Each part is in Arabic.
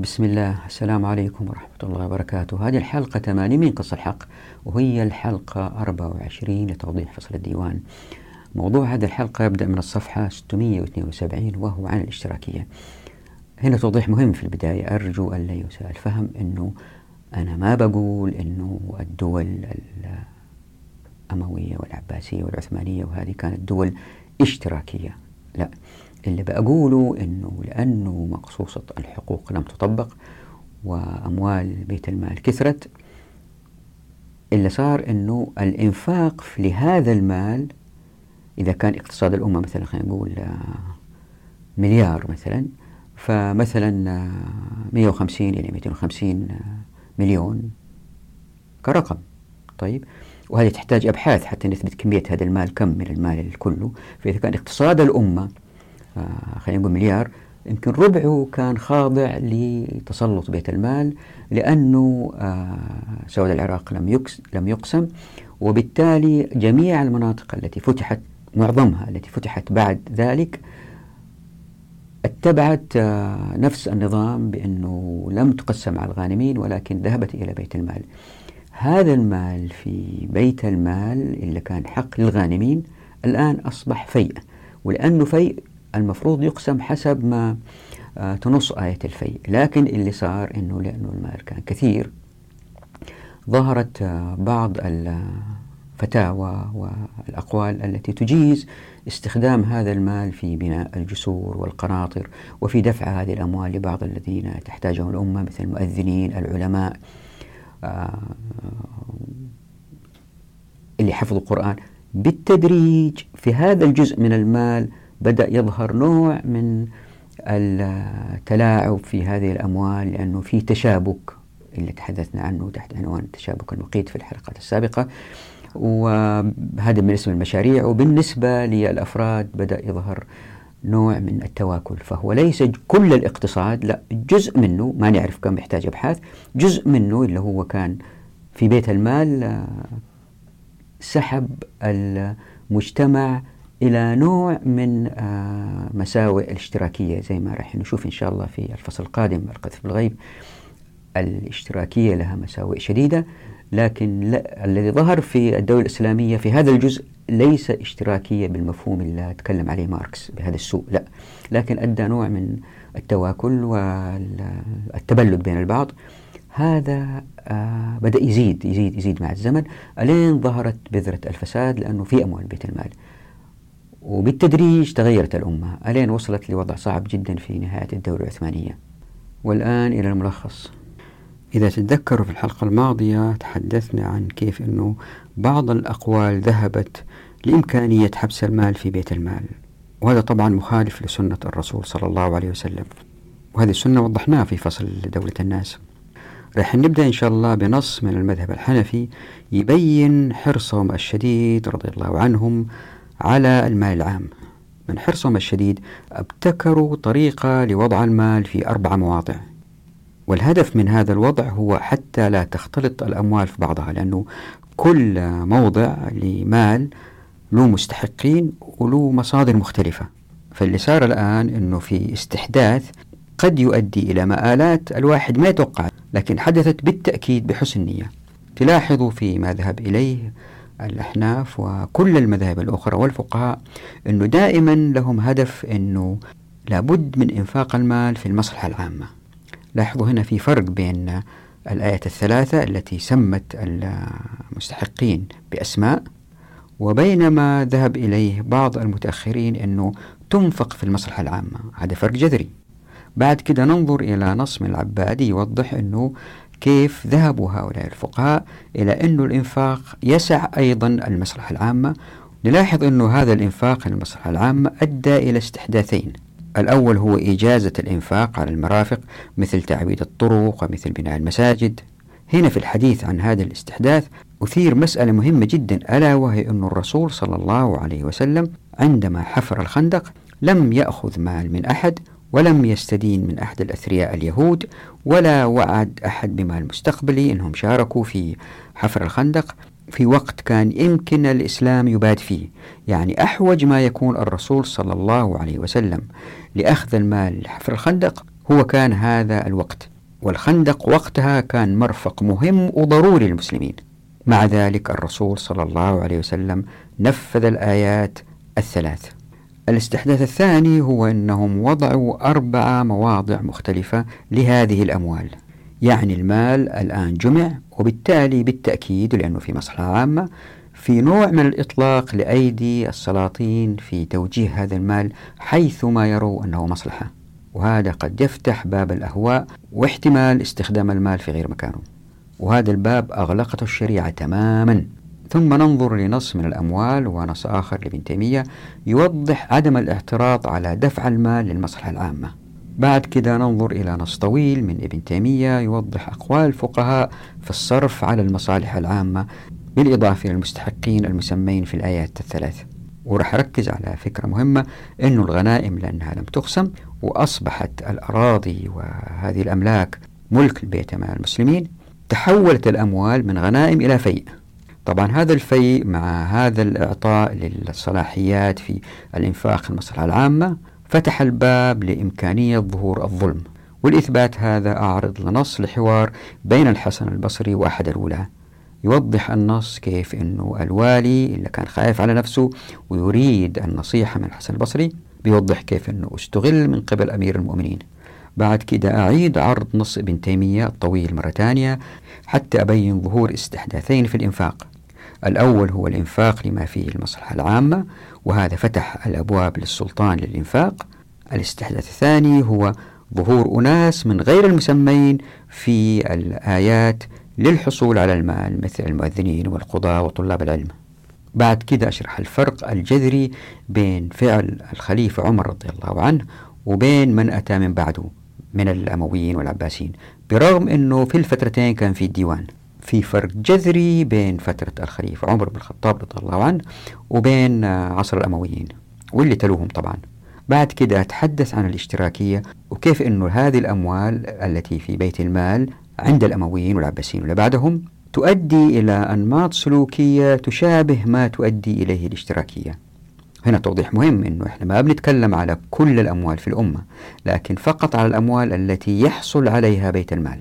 بسم الله. السلام عليكم ورحمة الله وبركاته. هذه الحلقة 80 من قص الحق وهي الحلقة 24 لتوضيح فصل الديوان. موضوع هذه الحلقة يبدأ من الصفحة 672 وهو عن الاشتراكية. هنا توضيح مهم في البداية. أرجو أن لا يساء الفهم أنه أنا ما بقول أنه الدول الأموية والعباسية والعثمانية وهذه كانت دول اشتراكية. لا. اللي بقوله أنه لأنه مقصوصة الحقوق لم تطبق وأموال بيت المال كثرت اللي صار أنه الإنفاق لهذا المال إذا كان اقتصاد الأمة مثلا خلينا نقول مليار مثلا فمثلا 150 إلى 250 مليون كرقم. طيب؟ وهذه تحتاج أبحاث حتى نثبت كمية هذا المال كم من المال كله فإذا كان اقتصاد الأمة آه، خلينا نقول مليار يمكن ربعه كان خاضع لتسلط بيت المال لأنه آه، سواد العراق لم لم يقسم وبالتالي جميع المناطق التي فتحت معظمها التي فتحت بعد ذلك اتبعت آه، نفس النظام بأنه لم تقسم على الغانمين ولكن ذهبت إلى بيت المال. هذا المال في بيت المال اللي كان حق للغانمين الآن أصبح فيء ولأنه فيء المفروض يقسم حسب ما آه، تنص آية الفيء. لكن اللي صار أنه لأنه المال كان كثير ظهرت آه، بعض الفتاوى والأقوال التي تجيز استخدام هذا المال في بناء الجسور والقناطر وفي دفع هذه الأموال لبعض الذين تحتاجهم الأمة مثل المؤذنين العلماء آه، اللي حفظوا القرآن. بالتدريج في هذا الجزء من المال بدأ يظهر نوع من التلاعب في هذه الأموال لأنه في تشابك اللي تحدثنا عنه تحت عنوان التشابك المقيت في الحلقات السابقة. وهذا بالنسبة للمشاريع وبالنسبة للأفراد بدأ يظهر نوع من التواكل فهو ليس كل الاقتصاد لا جزء منه ما نعرف كم يحتاج أبحاث جزء منه اللي هو كان في بيت المال سحب المجتمع إلى نوع من آه، مساوئ الاشتراكية زي ما راح نشوف إن شاء الله في الفصل القادم القذف بالغيب. الاشتراكية لها مساوئ شديدة لكن لا الذي ظهر في الدولة الإسلامية في هذا الجزء ليس اشتراكية بالمفهوم اللي تكلم عليه ماركس بهذا السوء لا. لكن أدى نوع من التواكل والتبلد بين البعض. هذا آه بدأ يزيد يزيد يزيد مع الزمن. ألين ظهرت بذرة الفساد لأنه في أموال بيت المال. وبالتدريج تغيرت الأمة. ألين وصلت لوضع صعب جدا في نهاية الدولة العثمانية. والآن إلى الملخص. إذا تتذكروا في الحلقة الماضية تحدثنا عن كيف أنه بعض الأقوال ذهبت لإمكانية حبس المال في بيت المال. وهذا طبعا مخالف لسنة الرسول صلى الله عليه وسلم. وهذه السنة وضحناها في فصل دولة الناس. راح نبدأ إن شاء الله بنص من المذهب الحنفي يبين حرصهم الشديد رضي الله عنهم على المال العام. من حرصهم الشديد ابتكروا طريقة لوضع المال في أربع مواضع. والهدف من هذا الوضع هو حتى لا تختلط الأموال في بعضها لأنه كل موضع لمال له مستحقين وله مصادر مختلفة. فاللي صار الآن أنه في استحداث قد يؤدي إلى مآلات الواحد ما يتوقع لكن حدثت بالتأكيد بحسن نية. تلاحظوا في ما ذهب إليه الأحناف وكل المذاهب الأخرى والفقهاء أنه دائما لهم هدف أنه لابد من إنفاق المال في المصلحة العامة. لاحظوا هنا في فرق بين الآية الثلاثة التي سمت المستحقين بأسماء وبينما ذهب إليه بعض المتأخرين أنه تنفق في المصلحة العامة. هذا فرق جذري. بعد كده ننظر إلى نص من العبادي يوضح أنه كيف ذهبوا هؤلاء الفقهاء إلى أن الإنفاق يسع أيضا المصلحة العامة؟ نلاحظ أن هذا الإنفاق المصلحة العامة أدى إلى استحداثين. الأول هو إجازة الإنفاق على المرافق مثل تعبيد الطرق ومثل بناء المساجد. هنا في الحديث عن هذا الاستحداث أثير مسألة مهمة جدا ألا وهي أن الرسول صلى الله عليه وسلم عندما حفر الخندق لم يأخذ مال من أحد ولم يستدين من أحد الأثرياء اليهود ولا وعد أحد بمال مستقبلي أنهم شاركوا في حفر الخندق في وقت كان يمكن الإسلام يباد فيه. يعني أحوج ما يكون الرسول صلى الله عليه وسلم لأخذ المال لحفر الخندق هو كان هذا الوقت. والخندق وقتها كان مرفق مهم وضروري للمسلمين. مع ذلك الرسول صلى الله عليه وسلم نفذ الآيات الثلاث. الاستحداث الثاني هو أنهم وضعوا أربع مواضع مختلفة لهذه الأموال. يعني المال الآن جمع وبالتالي بالتأكيد لأنه في مصلحة عامة في نوع من الإطلاق لأيدي السلاطين في توجيه هذا المال حيثما يروا أنه مصلحة. وهذا قد يفتح باب الأهواء واحتمال استخدام المال في غير مكانه. وهذا الباب أغلقته الشريعة تماما. ثم ننظر لنص من الأموال ونص آخر لابن تيمية يوضح عدم الاعتراض على دفع المال للمصلحة العامة. بعد كده ننظر إلى نص طويل من ابن تيمية يوضح أقوال الفقهاء في الصرف على المصالح العامة بالإضافة إلى المستحقين المسمين في الآيات الثلاث ورح أركز على فكرة مهمة أن الغنائم لأنها لم تقسم وأصبحت الأراضي وهذه الأملاك ملك البيت مع المسلمين تحولت الأموال من غنائم إلى فيء. طبعا هذا الفيء مع هذا الإعطاء للصلاحيات في الإنفاق المصلحة العامة فتح الباب لإمكانية ظهور الظلم. والإثبات هذا أعرض لنص لحوار بين الحسن البصري وأحد الولاة. يوضح النص كيف أنه الوالي اللي كان خايف على نفسه ويريد النصيحة من الحسن البصري بيوضح كيف أنه استغل من قبل أمير المؤمنين. بعد كده أعيد عرض نص ابن تيمية الطويل مرة ثانية حتى أبين ظهور استحداثين في الإنفاق. الأول هو الإنفاق لما فيه المصلحة العامة وهذا فتح الأبواب للسلطان للإنفاق. الاستحداث الثاني هو ظهور أناس من غير المسمين في الآيات للحصول على المال مثل المؤذنين والقضاة وطلاب العلم. بعد كده أشرح الفرق الجذري بين فعل الخليفة عمر رضي الله عنه وبين من أتى من بعده من الأمويين والعباسيين برغم أنه في الفترتين كان في الديوان. في فرق جذري بين فترة الخليفة عمر بن الخطاب رضي الله عنه وبين عصر الأمويين واللي تلوهم طبعا. بعد كده أتحدث عن الاشتراكية وكيف أنه هذه الأموال التي في بيت المال عند الأمويين والعباسيين واللي بعدهم تؤدي إلى أنماط سلوكية تشابه ما تؤدي إليه الاشتراكية. هنا توضيح مهم أنه إحنا ما بنتكلم على كل الأموال في الأمة لكن فقط على الأموال التي يحصل عليها بيت المال.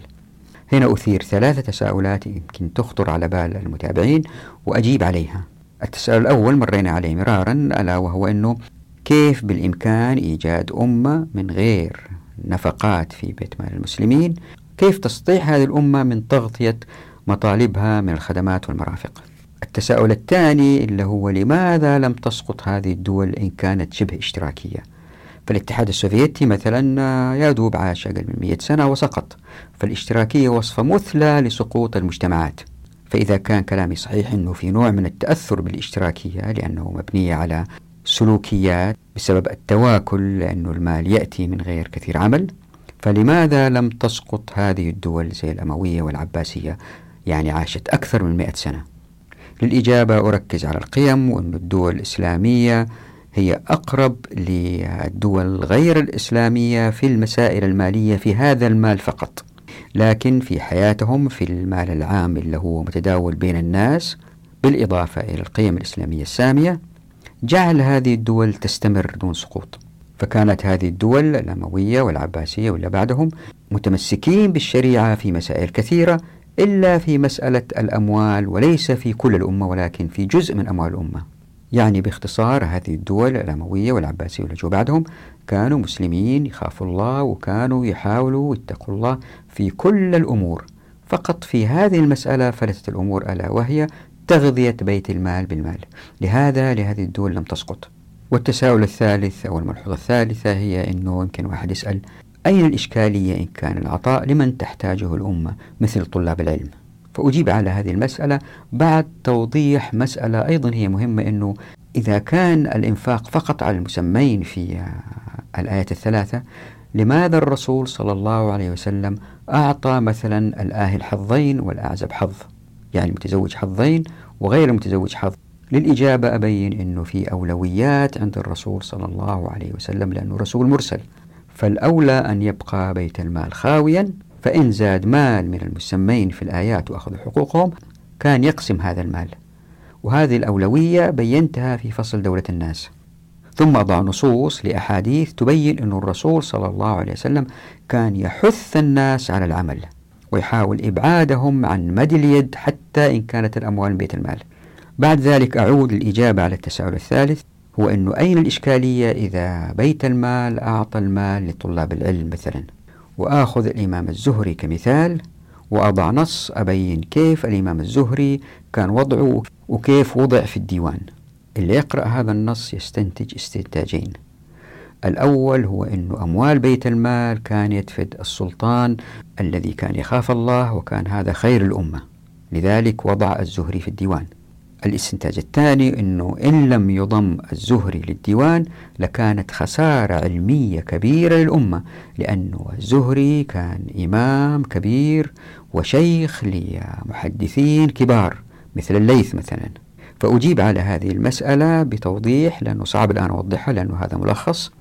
هنا أثير ثلاثة تساؤلات يمكن تخطر على بال المتابعين وأجيب عليها. التساؤل الأول مرينا عليه مرارا ألا وهو أنه كيف بالإمكان إيجاد أمة من غير نفقات في بيت مال المسلمين؟ كيف تستطيع هذه الأمة من تغطية مطالبها من الخدمات والمرافق؟ التساؤل الثاني اللي هو لماذا لم تسقط هذه الدول إن كانت شبه اشتراكية؟ فالاتحاد السوفيتي مثلا يدوب عاش أقل من 100 سنة وسقط. فالاشتراكية وصفة مثلى لسقوط المجتمعات. فإذا كان كلامي صحيح أنه في نوع من التأثر بالاشتراكية لأنه مبنية على سلوكيات بسبب التواكل لأنه المال يأتي من غير كثير عمل. فلماذا لم تسقط هذه الدول زي الأموية والعباسية؟ يعني عاشت أكثر من مئة سنة. للإجابة أركز على القيم وأن الدول الإسلامية هي أقرب للدول غير الإسلامية في المسائل المالية في هذا المال فقط لكن في حياتهم في المال العام اللي هو متداول بين الناس بالإضافة إلى القيم الإسلامية السامية جعل هذه الدول تستمر دون سقوط. فكانت هذه الدول الأموية والعباسية واللي بعدهم متمسكين بالشريعة في مسائل كثيرة إلا في مسألة الأموال وليس في كل الأمة ولكن في جزء من أموال الأمة. يعني باختصار هذه الدول الأموية والعباسية واللي جو بعدهم كانوا مسلمين يخافوا الله وكانوا يحاولوا يتقوا الله في كل الأمور. فقط في هذه المسألة فلتت الأمور ألا وهي تغذية بيت المال بالمال. لهذا لهذه الدول لم تسقط. والتساؤل الثالث أو الملحوظة الثالثة هي أنه يمكن واحد يسأل أين الإشكالية إن كان العطاء لمن تحتاجه الأمة مثل طلاب العلم؟ فأجيب على هذه المسألة بعد توضيح مسألة أيضا هي مهمة أنه إذا كان الإنفاق فقط على المسمين في الآيات الثلاثة لماذا الرسول صلى الله عليه وسلم أعطى مثلا الآهل حظين والأعزب حظ؟ يعني المتزوج حظين وغير المتزوج حظ. للإجابة أبين أنه في أولويات عند الرسول صلى الله عليه وسلم لأنه رسول مرسل. فالأولى أن يبقى بيت المال خاويا فإن زاد مال من المسمين في الآيات وأخذ حقوقهم كان يقسم هذا المال. وهذه الأولوية بينتها في فصل دولة الناس. ثم أضع نصوص لأحاديث تبين أن الرسول صلى الله عليه وسلم كان يحث الناس على العمل ويحاول إبعادهم عن مد اليد حتى إن كانت الأموال بيت المال. بعد ذلك أعود للإجابة على التساؤل الثالث هو أنه أين الإشكالية إذا بيت المال أعطى المال لطلاب العلم مثلا؟ وآخذ الإمام الزهري كمثال وأضع نص أبين كيف الإمام الزهري كان وضعه وكيف وضع في الديوان. اللي يقرأ هذا النص يستنتج استنتاجين. الأول هو أن أموال بيت المال كان يدفد السلطان الذي كان يخاف الله وكان هذا خير الأمة. لذلك وضع الزهري في الديوان. الاستنتاج الثاني أنه إن لم يضم الزهري للديوان لكانت خسارة علمية كبيرة للأمة لأنه الزهري كان إمام كبير وشيخ لمحدثين كبار مثل الليث مثلا. فأجيب على هذه المسألة بتوضيح لأنه صعب الآن أوضحها لأنه هذا ملخص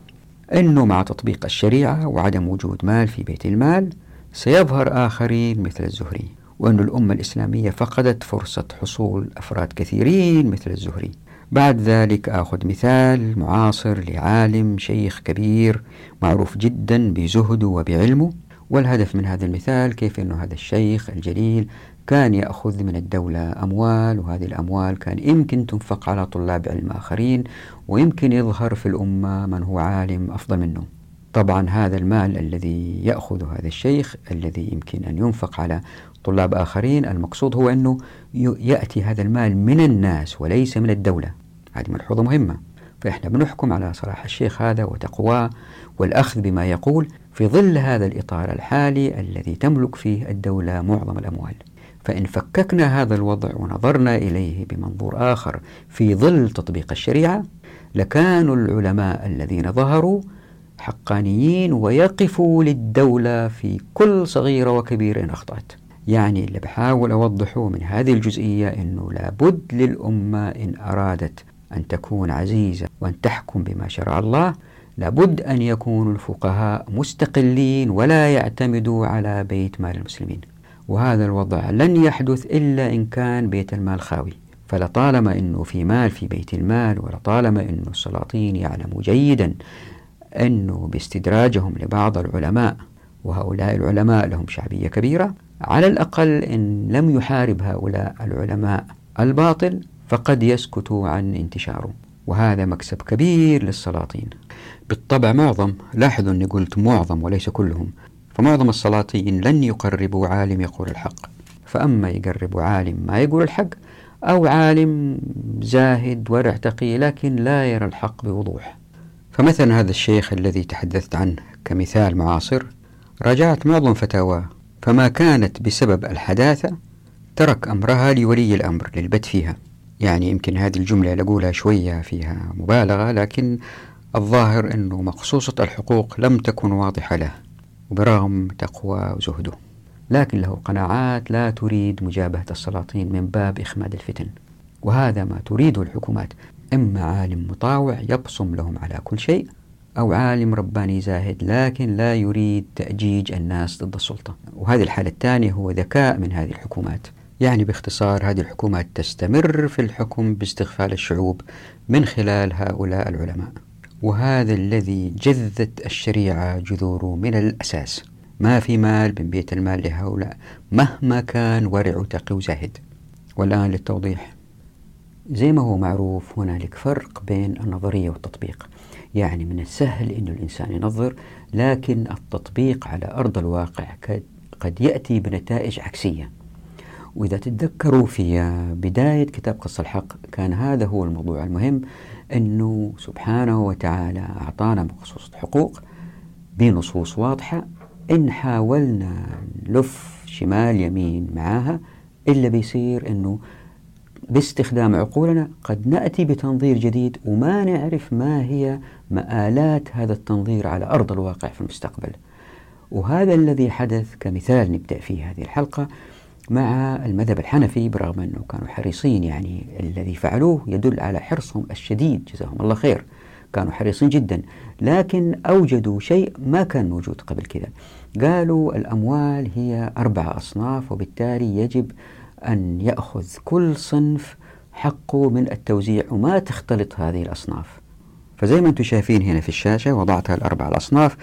أنه مع تطبيق الشريعة وعدم وجود مال في بيت المال سيظهر آخرين مثل الزهري. وأن الأمة الإسلامية فقدت فرصة حصول أفراد كثيرين مثل الزهري. بعد ذلك أخذ مثال معاصر لعالم شيخ كبير معروف جدا بزهده وبعلمه والهدف من هذا المثال كيف أن هذا الشيخ الجليل كان يأخذ من الدولة أموال وهذه الأموال كان يمكن تنفق على طلاب علم آخرين ويمكن يظهر في الأمة من هو عالم أفضل منه. طبعا هذا المال الذي يأخذ هذا الشيخ الذي يمكن أن ينفق على طلاب آخرين المقصود هو أنه يأتي هذا المال من الناس وليس من الدولة. هذه ملحوظة مهمة. فإحنا بنحكم على صلاح الشيخ هذا وتقواه والأخذ بما يقول في ظل هذا الإطار الحالي الذي تملك فيه الدولة معظم الأموال. فإن فككنا هذا الوضع ونظرنا إليه بمنظور آخر في ظل تطبيق الشريعة لكانوا العلماء الذين ظهروا حقانيين ويقفوا للدولة في كل صغيرة وكبيرة إن أخطأت. يعني اللي بحاول أوضحه من هذه الجزئية أنه لابد للأمة إن أرادت أن تكون عزيزة وأن تحكم بما شرع الله لابد أن يكونوا الفقهاء مستقلين ولا يعتمدوا على بيت مال المسلمين. وهذا الوضع لن يحدث إلا إن كان بيت المال خاوي. فلطالما أنه في مال في بيت المال ولطالما أنه السلاطين يعلموا جيدا أنه باستدراجهم لبعض العلماء وهؤلاء العلماء لهم شعبية كبيرة على الأقل إن لم يحارب هؤلاء العلماء الباطل فقد يسكتوا عن انتشاره. وهذا مكسب كبير للسلاطين. بالطبع معظم لاحظوا أني قلت معظم وليس كلهم فمعظم السلاطين لن يقربوا عالم يقول الحق. فأما يقربوا عالم ما يقول الحق أو عالم زاهد ورع تقي لكن لا يرى الحق بوضوح. فمثلا هذا الشيخ الذي تحدثت عنه كمثال معاصر راجعت معظم فتاواه. فما كانت بسبب الحداثة ترك أمرها لولي الأمر للبت فيها. يعني يمكن هذه الجملة لقولها شوية فيها مبالغة لكن الظاهر أنه مقصوصة الحقوق لم تكن واضحة له برغم تقوى وزهده لكن له قناعات لا تريد مجابهة السلاطين من باب إخماد الفتن. وهذا ما تريده الحكومات. إما عالم مطاوع يبصم لهم على كل شيء أو عالم رباني زاهد لكن لا يريد تأجيج الناس ضد السلطة. وهذه الحالة الثانية هو ذكاء من هذه الحكومات. يعني باختصار هذه الحكومات تستمر في الحكم باستغفال الشعوب من خلال هؤلاء العلماء. وهذا الذي جذت الشريعة جذوره من الأساس. ما في مال من بيت المال لهؤلاء مهما كان ورع وتقي وزاهد. والآن للتوضيح. زي ما هو معروف هنالك فرق بين النظرية والتطبيق. يعني من السهل أن الإنسان ينظر لكن التطبيق على أرض الواقع قد يأتي بنتائج عكسية. وإذا تتذكروا في بداية كتاب قص الحق كان هذا هو الموضوع المهم أنه سبحانه وتعالى أعطانا مخصوصة حقوق بنصوص واضحة إن حاولنا نلف شمال يمين معاها إلا بيصير أنه باستخدام عقولنا قد نأتي بتنظير جديد وما نعرف ما هي مآلات هذا التنظير على أرض الواقع في المستقبل. وهذا الذي حدث كمثال نبدأ فيه هذه الحلقة مع المذهب الحنفي برغم أنه كانوا حريصين يعني الذي فعلوه يدل على حرصهم الشديد جزاهم الله خير كانوا حريصين جدا لكن أوجدوا شيء ما كان موجود قبل كذا. قالوا الأموال هي أربع أصناف وبالتالي يجب أن يأخذ كل صنف حقه من التوزيع وما تختلط هذه الأصناف. فزي ما أنتم شايفين هنا في الشاشة وضعتها الأربع الأصناف.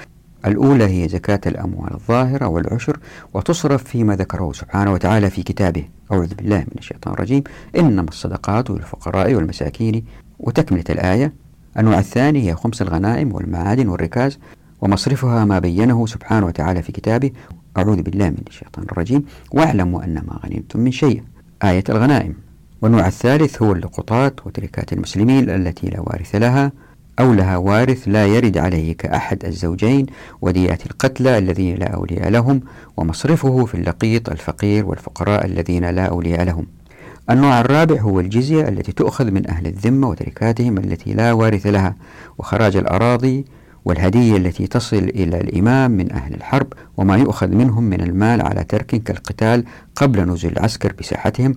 الأولى هي زكاة الأموال الظاهرة والعشر وتصرف فيما ذكره سبحانه وتعالى في كتابه. أعوذ بالله من الشيطان الرجيم. إنما الصدقات للفقراء والمساكين. وتكملة الآية. النوع الثاني هي خمس الغنائم والمعادن والركاز ومصرفها ما بينه سبحانه وتعالى في كتابه. أعوذ بالله من الشيطان الرجيم. واعلموا أن ما غنمتم من شيء. آية الغنائم. والنوع الثالث هو اللقطات وتركات المسلمين التي لا وارث لها. أو لها وارث لا يرد عليه كأحد الزوجين وديات القتلى الذين لا أولياء لهم ومصرفه في اللقيط الفقير والفقراء الذين لا أولياء لهم. النوع الرابع هو الجزية التي تؤخذ من أهل الذمة وتركاتهم التي لا وارث لها وخراج الأراضي والهدية التي تصل إلى الإمام من أهل الحرب وما يؤخذ منهم من المال على ترك كالقتال قبل نزول العسكر بساحتهم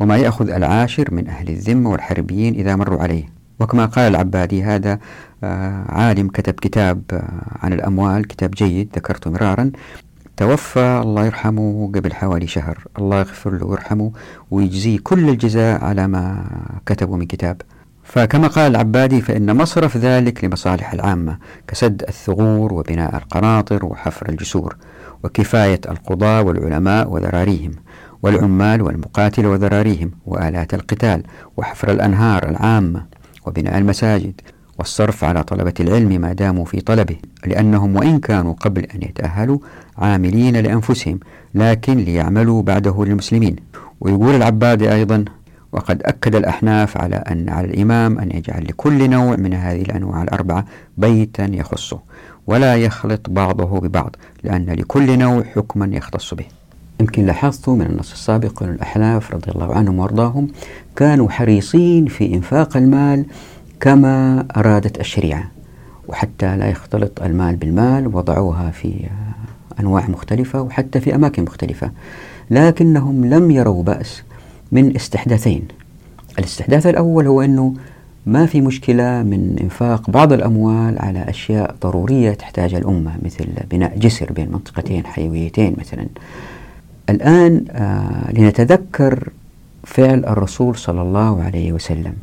وما يأخذ العاشر من أهل الذمة والحربيين إذا مروا عليه. وكما قال العبادي هذا آه، عالم كتب كتاب آه، عن الأموال كتاب جيد ذكرته مرارا. توفى الله يرحمه قبل حوالي شهر. الله يغفر له ويرحمه ويجزيه كل الجزاء على ما كتبه من كتاب. فكما قال العبادي فإن مصرف ذلك لمصالح العامة كسد الثغور وبناء القناطر وحفر الجسور وكفاية القضاة والعلماء وذراريهم والعمال والمقاتل وذراريهم وآلات القتال وحفر الأنهار العامة. وبناء المساجد والصرف على طلبة العلم ما داموا في طلبه لأنهم وإن كانوا قبل أن يتأهلوا عاملين لأنفسهم لكن ليعملوا بعده للمسلمين. ويقول العبادي أيضا وقد أكد الأحناف على أن على الإمام أن يجعل لكل نوع من هذه الأنواع الأربعة بيتا يخصه ولا يخلط بعضه ببعض لأن لكل نوع حكما يختص به. يمكن لاحظتوا من النص السابق أن الأحناف رضي الله عنهم وأرضاهم كانوا حريصين في إنفاق المال كما أرادت الشريعة وحتى لا يختلط المال بالمال وضعوها في أنواع مختلفة وحتى في أماكن مختلفة لكنهم لم يروا بأس من استحداثين. الاستحداث الأول هو أنه ما في مشكلة من إنفاق بعض الأموال على أشياء ضرورية تحتاجها الأمة مثل بناء جسر بين منطقتين حيويتين مثلا. الآن آه لنتذكر فعل الرسول صلى الله عليه وسلم.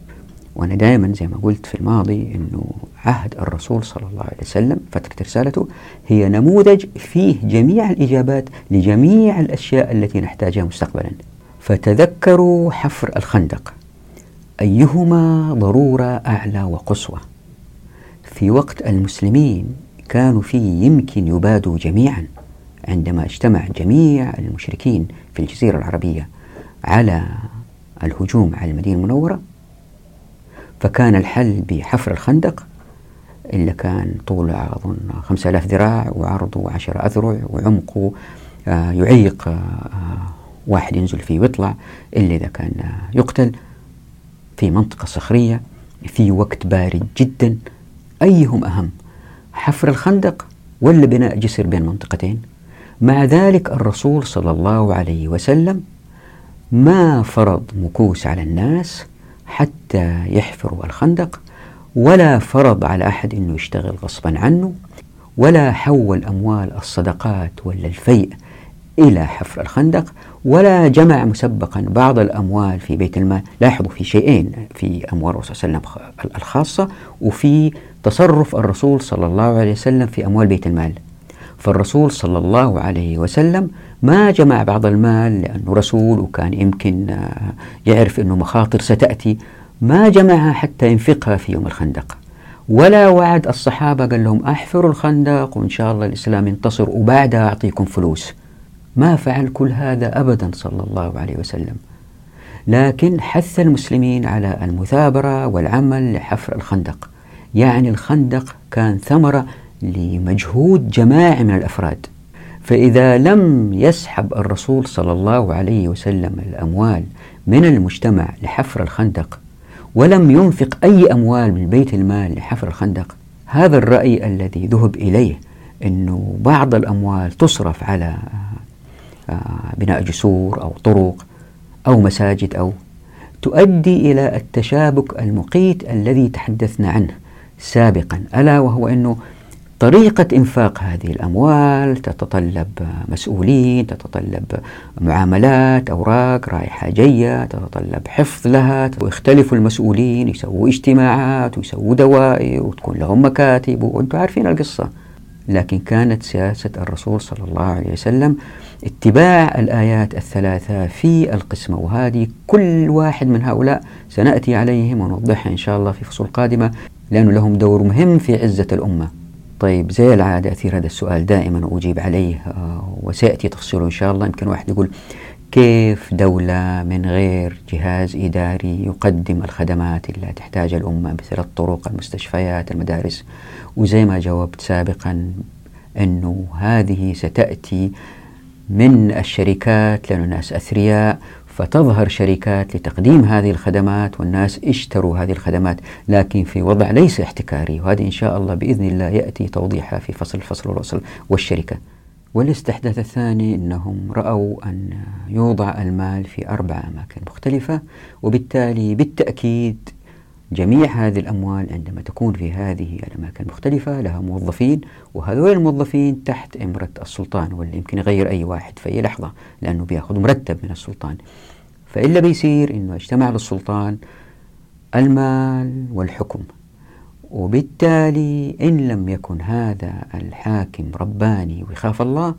وأنا دائما زي ما قلت في الماضي أنه عهد الرسول صلى الله عليه وسلم فترة رسالته هي نموذج فيه جميع الإجابات لجميع الأشياء التي نحتاجها مستقبلا. فتذكروا حفر الخندق. أيهما ضرورة أعلى وقصوى؟ في وقت المسلمين كانوا فيه يمكن يبادوا جميعا. عندما اجتمع جميع المشركين في الجزيرة العربية على الهجوم على المدينة المنورة فكان الحل بحفر الخندق اللي كان طوله أظن خمسة آلاف ذراع وعرضه عشر أذرع وعمقه آه، يعيق آه، واحد ينزل فيه ويطلع إلا إذا كان يقتل في منطقة صخرية في وقت بارد جدا. أيهم أهم حفر الخندق ولا بناء جسر بين منطقتين؟ مع ذلك الرسول صلى الله عليه وسلم ما فرض مكوس على الناس حتى يحفروا الخندق ولا فرض على أحد أنه يشتغل غصبا عنه ولا حول أموال الصدقات ولا الفيء إلى حفر الخندق ولا جمع مسبقا بعض الأموال في بيت المال. لاحظوا في شيئين في أموال الرسول صلى الله عليه وسلم الخاصة وفي تصرف الرسول صلى الله عليه وسلم في أموال بيت المال. فالرسول صلى الله عليه وسلم ما جمع بعض المال لأنه رسول وكان يمكن آه، يعرف أنه مخاطر ستأتي ما جمعها حتى ينفقها في يوم الخندق. ولا وعد الصحابة قال لهم أحفروا الخندق وإن شاء الله الإسلام ينتصر وبعدها أعطيكم فلوس. ما فعل كل هذا أبدا صلى الله عليه وسلم. لكن حث المسلمين على المثابرة والعمل لحفر الخندق. يعني الخندق كان ثمرة لمجهود جماعي من الأفراد. فإذا لم يسحب الرسول صلى الله عليه وسلم الأموال من المجتمع لحفر الخندق ولم ينفق أي أموال من بيت المال لحفر الخندق هذا الرأي الذي ذهب إليه إنه بعض الأموال تصرف على آه، بناء جسور أو طرق أو مساجد أو تؤدي إلى التشابك المقيت الذي تحدثنا عنه سابقا ألا وهو إنه طريقة إنفاق هذه الأموال تتطلب مسؤولين تتطلب معاملات أوراق رايحة جاية تتطلب حفظ لها ويختلف المسؤولين يسووا اجتماعات ويسووا دوائر وتكون لهم مكاتب وأنتم عارفين القصة. لكن كانت سياسة الرسول صلى الله عليه وسلم اتباع الآيات الثلاثة في القسمة وهذه كل واحد من هؤلاء سنأتي عليهم ونوضحها إن شاء الله في فصول قادمة لأن لهم دور مهم في عزة الأمة. طيب زي العادة أثير هذا السؤال دائما وأجيب عليه آه، وسيأتي تفصيله إن شاء الله. يمكن واحد يقول كيف دولة من غير جهاز إداري يقدم الخدمات اللي تحتاج الأمة مثل الطرق المستشفيات المدارس؟ وزي ما جاوبت سابقا أنه هذه ستأتي من الشركات لأن الناس أثرياء فتظهر شركات لتقديم هذه الخدمات والناس اشتروا هذه الخدمات لكن في وضع ليس احتكاري. وهذه إن شاء الله بإذن الله يأتي توضيحها في فصل الفصل والوصل والشركة. والاستحداث الثاني أنهم رأوا أن يوضع المال في أربع أماكن مختلفة وبالتالي بالتأكيد جميع هذه الأموال عندما تكون في هذه الأماكن المختلفة لها موظفين وهذول الموظفين تحت إمرة السلطان واللي يمكن يغير أي واحد في أي لحظة لأنه بيأخذ مرتب من السلطان. فإلا بيصير أنه اجتمع للسلطان المال والحكم. وبالتالي إن لم يكن هذا الحاكم رباني ويخاف الله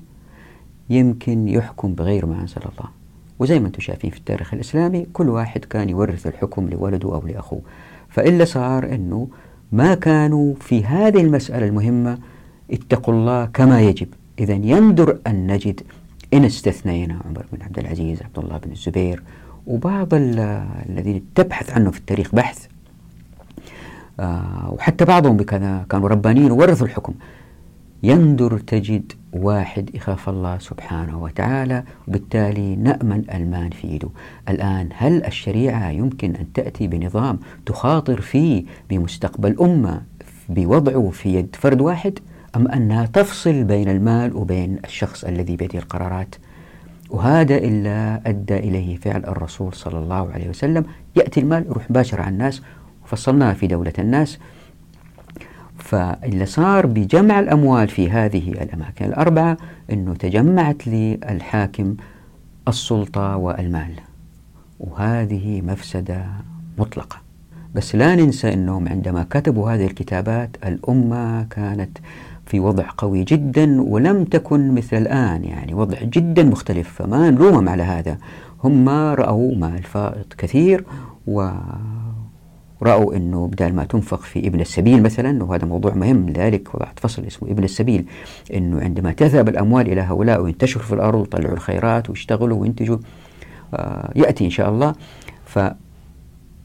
يمكن يحكم بغير ما أنزل الله. وزي ما أنتم شايفين في التاريخ الإسلامي كل واحد كان يورث الحكم لولده أو لأخوه. فإلا صار أنه ما كانوا في هذه المسألة المهمة اتقوا الله كما يجب. إذا يندر أن نجد إن استثنينا عمر بن عبد العزيز عبد الله بن الزبير وبعض الذين تبحث عنه في التاريخ بحث. آه وحتى بعضهم كانوا ربانيين وورثوا الحكم. يندر تجد واحد يخاف الله سبحانه وتعالى وبالتالي نأمن المان في يده. الآن هل الشريعة يمكن أن تأتي بنظام تخاطر فيه بمستقبل أمة بوضعه في يد فرد واحد أم أنها تفصل بين المال وبين الشخص الذي بيده القرارات؟ وهذا إلا أدى إليه فعل الرسول صلى الله عليه وسلم. يأتي المال يروح مباشرة على الناس وفصلناها في دولة الناس. فاللي صار بجمع الأموال في هذه الأماكن الأربعة أنه تجمعت للحاكم السلطة والمال. وهذه مفسدة مطلقة. بس لا ننسى أنهم عندما كتبوا هذه الكتابات الأمة كانت في وضع قوي جدا ولم تكن مثل الآن يعني وضع جدا مختلف. فما نلومهم على هذا. هم رأوا مال فائض كثير و رأوا أنه بدل ما تنفق في ابن السبيل مثلا وهذا موضوع مهم لذلك وضعت فصل اسمه ابن السبيل أنه عندما تذهب الأموال إلى هؤلاء وينتشروا في الأرض ويطلعوا الخيرات ويشتغلوا وينتجوا آه يأتي إن شاء الله. ف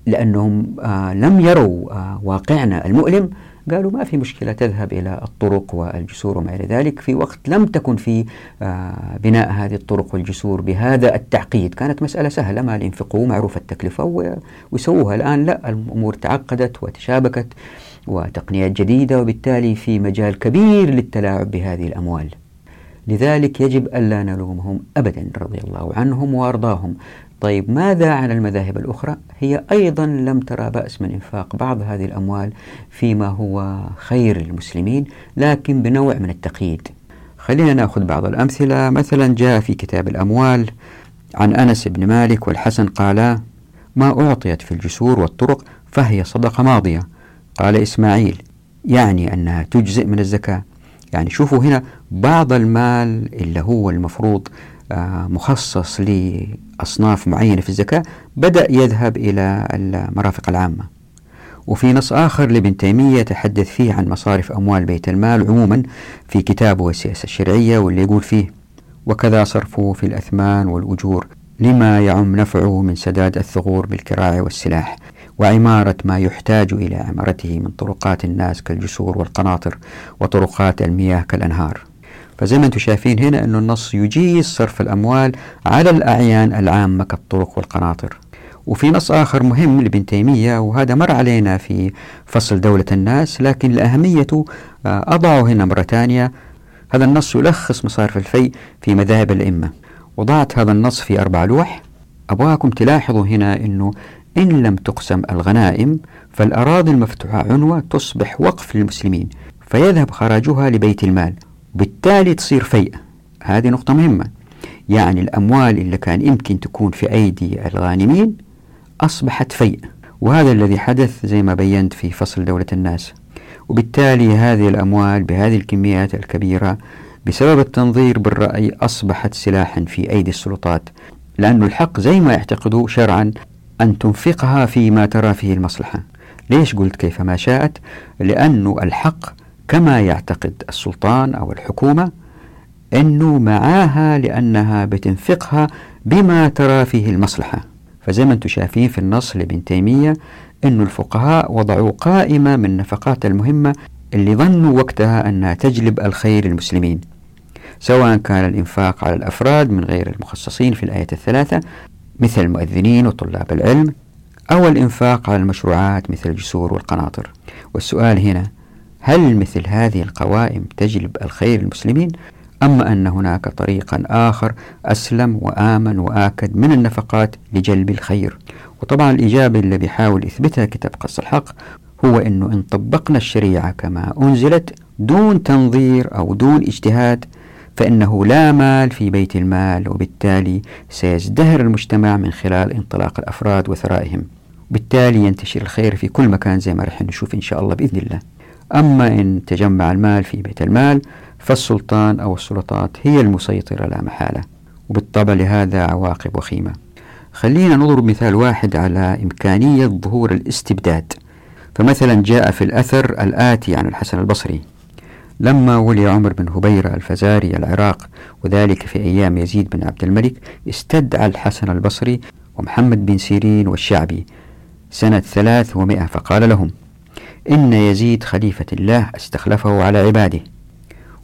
لأنهم آه لم يروا آه واقعنا المؤلم قالوا ما في مشكلة تذهب إلى الطرق والجسور وما إلى ذلك. في وقت لم تكن في آه، بناء هذه الطرق والجسور بهذا التعقيد. كانت مسألة سهلة ما ينفقوا معروف التكلفة ويسووها. الآن لا الأمور تعقدت وتشابكت وتقنيات جديدة وبالتالي في مجال كبير للتلاعب بهذه الأموال. لذلك يجب ألا نلومهم أبدا رضي الله عنهم وأرضاهم. طيب ماذا عن المذاهب الأخرى؟ هي أيضا لم ترى بأس من إنفاق بعض هذه الأموال فيما هو خير للمسلمين لكن بنوع من التقييد. خلينا نأخذ بعض الأمثلة. مثلا جاء في كتاب الأموال عن أنس بن مالك والحسن قالا ما أعطيت في الجسور والطرق فهي صدقة ماضية قال إسماعيل يعني أنها تجزئ من الزكاة يعني شوفوا هنا بعض المال اللي هو المفروض مخصص لأصناف معينة في الزكاة بدأ يذهب إلى المرافق العامة. وفي نص آخر لابن تيمية يتحدث فيه عن مصارف أموال بيت المال عموما في كتابه السياسة الشرعية واللي يقول فيه وكذا صرفه في الأثمان والأجور لما يعم نفعه من سداد الثغور بالكراع والسلاح وعمارة ما يحتاج إلى عمارته من طرقات الناس كالجسور والقناطر وطرقات المياه كالأنهار. فزي ما أنتم شايفين هنا أن النص يجيز صرف الأموال على الأعيان العامة كالطرق والقناطر. وفي نص آخر مهم لابن تيمية وهذا مر علينا في فصل دولة الناس لكن لأهميته آه، أضعه هنا مرة ثانية. هذا النص يلخص مصارف الفي في مذاهب الأئمة. وضعت هذا النص في أربع لوح. أبغاكم تلاحظوا هنا أنه إن لم تقسم الغنائم فالأراضي المفتوحة عنوة تصبح وقف للمسلمين فيذهب خراجها لبيت المال. وبالتالي تصير فيء هذه نقطة مهمة. يعني الأموال اللي كان يمكن تكون في أيدي الغانمين أصبحت فيء وهذا الذي حدث زي ما بينت في فصل دولة الناس. وبالتالي هذه الأموال بهذه الكميات الكبيرة بسبب التنظير بالرأي أصبحت سلاحا في أيدي السلطات. لأن الحق زي ما يعتقدوا شرعا أن تنفقها فيما ترى فيه المصلحة. ليش قلت كيفما شاءت؟ لأن الحق كما يعتقد السلطان أو الحكومة أنه معاها لأنها بتنفقها بما ترى فيه المصلحة. فزي ما أنتم شايفين في النص لابن تيمية أن الفقهاء وضعوا قائمة من النفقات المهمة اللي ظنوا وقتها أنها تجلب الخير للمسلمين سواء كان الإنفاق على الأفراد من غير المخصصين في الآية الثلاثة مثل المؤذنين وطلاب العلم أو الإنفاق على المشروعات مثل الجسور والقناطر. والسؤال هنا هل مثل هذه القوائم تجلب الخير للمسلمين أما أن هناك طريقا آخر أسلم وآمن وآكد من النفقات لجلب الخير؟ وطبعا الإجابة اللي بيحاول يثبتها كتاب قص الحق هو أنه إن طبقنا الشريعة كما أنزلت دون تنظير أو دون اجتهاد فإنه لا مال في بيت المال وبالتالي سيزدهر المجتمع من خلال انطلاق الأفراد وثرائهم. بالتالي ينتشر الخير في كل مكان زي ما رح نشوف إن شاء الله بإذن الله. أما إن تجمع المال في بيت المال فالسلطان أو السلطات هي المسيطرة لا محالة وبالطبع لهذا عواقب وخيمة. خلينا نضرب مثال واحد على إمكانية ظهور الاستبداد. فمثلا جاء في الأثر الآتي عن الحسن البصري. لما ولي عمر بن هبيرة الفزاري العراق وذلك في أيام يزيد بن عبد الملك استدعى الحسن البصري ومحمد بن سيرين والشعبي سنة ثلاث ومائة فقال لهم إن يزيد خليفة الله استخلفه على عباده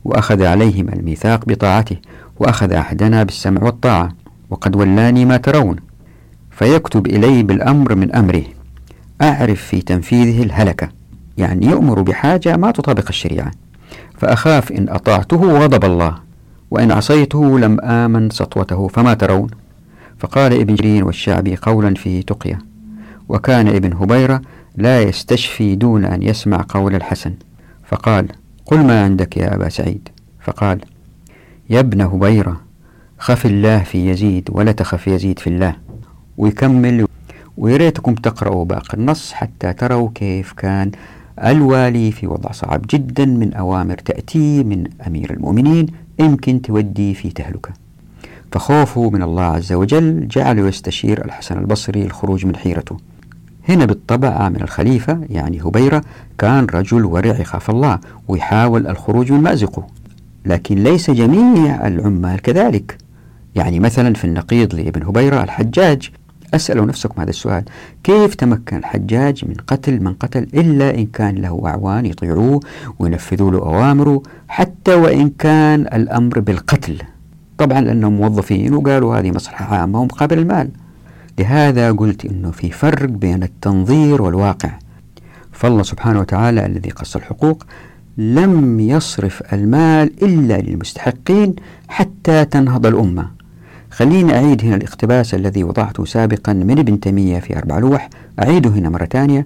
وأخذ عليهم الميثاق بطاعته وأخذ عهدنا بالسمع والطاعة وقد ولاني ما ترون فيكتب إلي بالأمر من أمره. أعرف في تنفيذه الهلكة يعني يؤمر بحاجة ما تطابق الشريعة. فأخاف إن أطعته غضب الله وإن عصيته لم آمن سطوته فما ترون. فقال ابن جرين والشعبي قولا فيه تقية وكان ابن هبيرة لا يستشفي دون أن يسمع قول الحسن. فقال قل ما عندك يا أبا سعيد؟ فقال يا ابن هبيرة خف الله في يزيد ولا تخف يزيد في الله. ويكمل ويريتكم تقرأوا باقي النص حتى تروا كيف كان الوالي في وضع صعب جدا من أوامر تأتي من أمير المؤمنين يمكن تودي في تهلكة. فخوفه من الله عز وجل جعله يستشير الحسن البصري الخروج من حيرته. هنا بالطبع من الخليفة يعني هبيرة كان رجل ورع يخاف الله ويحاول الخروج من مأزقه. لكن ليس جميع العمال كذلك. يعني مثلا في النقيض لابن هبيرة الحجاج أسألوا نفسكم هذا السؤال كيف تمكن الحجاج من قتل من قتل إلا إن كان له أعوان يطيعوه وينفذوا له أوامره حتى وإن كان الأمر بالقتل؟ طبعا لأنهم موظفين وقالوا هذه مصلحة عامة ومقابل المال. لهذا قلت أنه في فرق بين التنظير والواقع. فالله سبحانه وتعالى الذي قص الحقوق لم يصرف المال إلا للمستحقين حتى تنهض الأمة. خليني أعيد هنا الاقتباس الذي وضعته سابقا من ابن تيمية في أربع لوح. أعيده هنا مرة ثانية.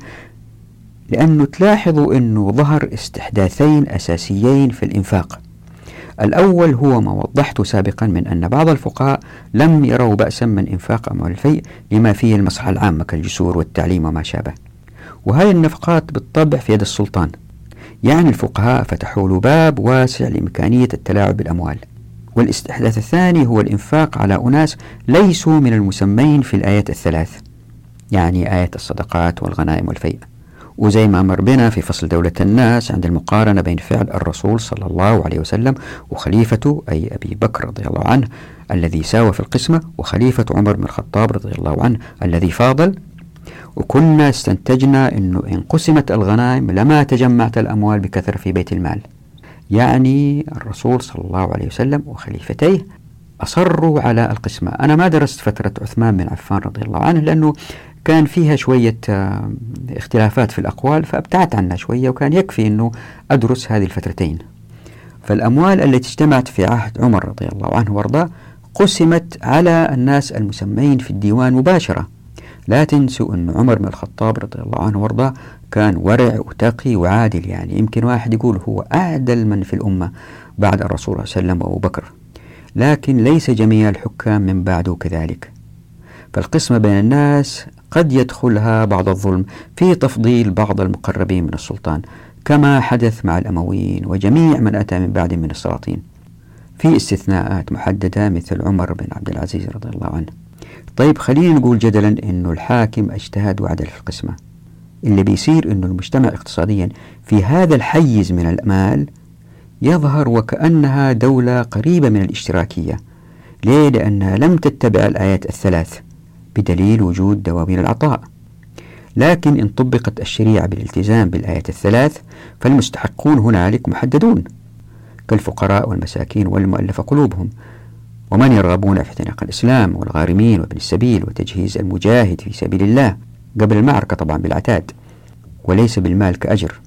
لأنه تلاحظوا أنه ظهر استحداثين أساسيين في الإنفاق. الأول هو ما وضحته سابقا من أن بعض الفقهاء لم يروا بأسا من إنفاق أموال الفيء لما فيه المصلحة العامة كالجسور والتعليم وما شابه. وهذه النفقات بالطبع في يد السلطان. يعني الفقهاء فتحوا له باب واسع لإمكانية التلاعب بالأموال. والإستحداث الثاني هو الإنفاق على أناس ليسوا من المسمين في الآيات الثلاث يعني آية الصدقات والغنائم والفيء. وزي ما مر بنا في فصل دولة الناس عند المقارنة بين فعل الرسول صلى الله عليه وسلم وخليفته أي أبي بكر رضي الله عنه الذي ساوى في القسمة وخليفة عمر بن الخطاب رضي الله عنه الذي فاضل. وكنا استنتجنا أنه إن قسمت الغنائم لما تجمعت الأموال بكثرة في بيت المال. يعني الرسول صلى الله عليه وسلم وخليفتيه أصروا على القسمة. أنا ما درست فترة عثمان بن عفان رضي الله عنه لأنه كان فيها شوية آه، اختلافات في الأقوال فأبتعدت عنها شوية وكان يكفي أنه أدرس هذه الفترتين. فالأموال التي اجتمعت في عهد عمر رضي الله عنه وأرضاه قسمت على الناس المسمين في الديوان مباشرة. لا تنسوا أن عمر بن الخطاب رضي الله عنه وأرضاه كان ورع وتقي وعادل يعني يمكن واحد يقول هو أعدل من في الأمة بعد الرسول صلى الله عليه وسلم وأبو بكر. لكن ليس جميع الحكام من بعده كذلك. فالقسمة بين الناس قد يدخلها بعض الظلم في تفضيل بعض المقربين من السلطان كما حدث مع الأمويين وجميع من أتى من بعد من السلاطين. في استثناءات محددة مثل عمر بن عبد العزيز رضي الله عنه. طيب خلينا نقول جدلا أنه الحاكم اجتهد وعدل في القسمة. اللي بيصير أنه المجتمع اقتصاديا في هذا الحيز من المال يظهر وكأنها دولة قريبة من الاشتراكية ليه؟ لأنها لم تتبع الآيات الثلاث. بدليل وجود دواوين العطاء لكن إن طبقت الشريعة بالالتزام بالآيات الثلاث فالمستحقون هنالك محددون. كالفقراء والمساكين والمؤلف قلوبهم. ومن يرغبون في اعتناق الإسلام والغارمين وابن السبيل وتجهيز المجاهد في سبيل الله؟ قبل المعركة طبعا بالعتاد. وليس بالمال كأجر.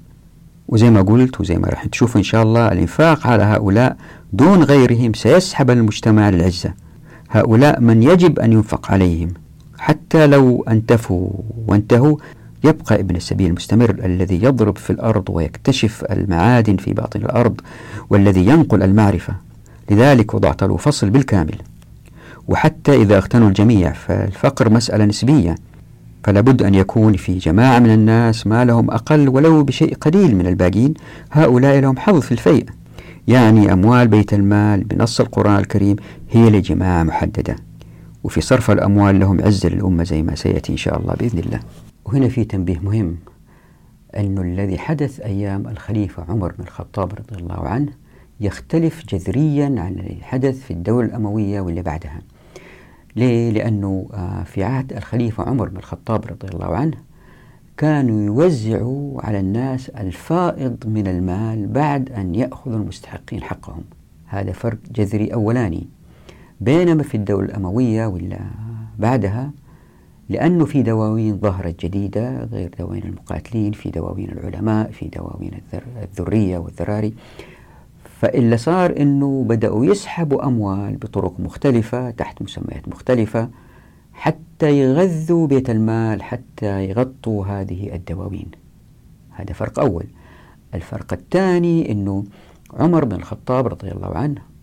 وزي ما قلت وزي ما راح تشوف إن شاء الله الإنفاق على هؤلاء دون غيرهم سيسحب المجتمع للعزة هؤلاء من يجب أن ينفق عليهم. حتى لو أنتفوا وانتهوا يبقى ابن السبيل المستمر الذي يضرب في الأرض ويكتشف المعادن في باطن الأرض والذي ينقل المعرفة. لذلك وضعت له فصل بالكامل. وحتى إذا اغتنوا الجميع فالفقر مسألة نسبية. فلا بد أن يكون في جماعة من الناس ما لهم أقل ولو بشيء قليل من الباقين. هؤلاء لهم حظ في الفيء. يعني أموال بيت المال بنص القرآن الكريم هي لجماعة محددة. وفي صرف الأموال لهم عزة للأمة زي ما سيأتي إن شاء الله بإذن الله. وهنا في تنبيه مهم أن الذي حدث أيام الخليفة عمر بن الخطاب رضي الله عنه يختلف جذريا عن الذي حدث في الدولة الأموية واللي بعدها. ليه؟ لأنه آه، في عهد الخليفة عمر بن الخطاب رضي الله عنه كانوا يوزعوا على الناس الفائض من المال بعد أن يأخذ المستحقين حقهم. هذا فرق جذري أولاني. بينما في الدولة الأموية ولا بعدها لأنه في دواوين ظهرت جديدة غير دواوين المقاتلين في دواوين العلماء في دواوين الذرية والذراري. فإلا صار أنه بدأوا يسحبوا أموال بطرق مختلفة تحت مسميات مختلفة حتى يغذوا بيت المال حتى يغطوا هذه الدواوين. هذا فرق أول. الفرق الثاني أنه عمر بن الخطاب رضي الله عنه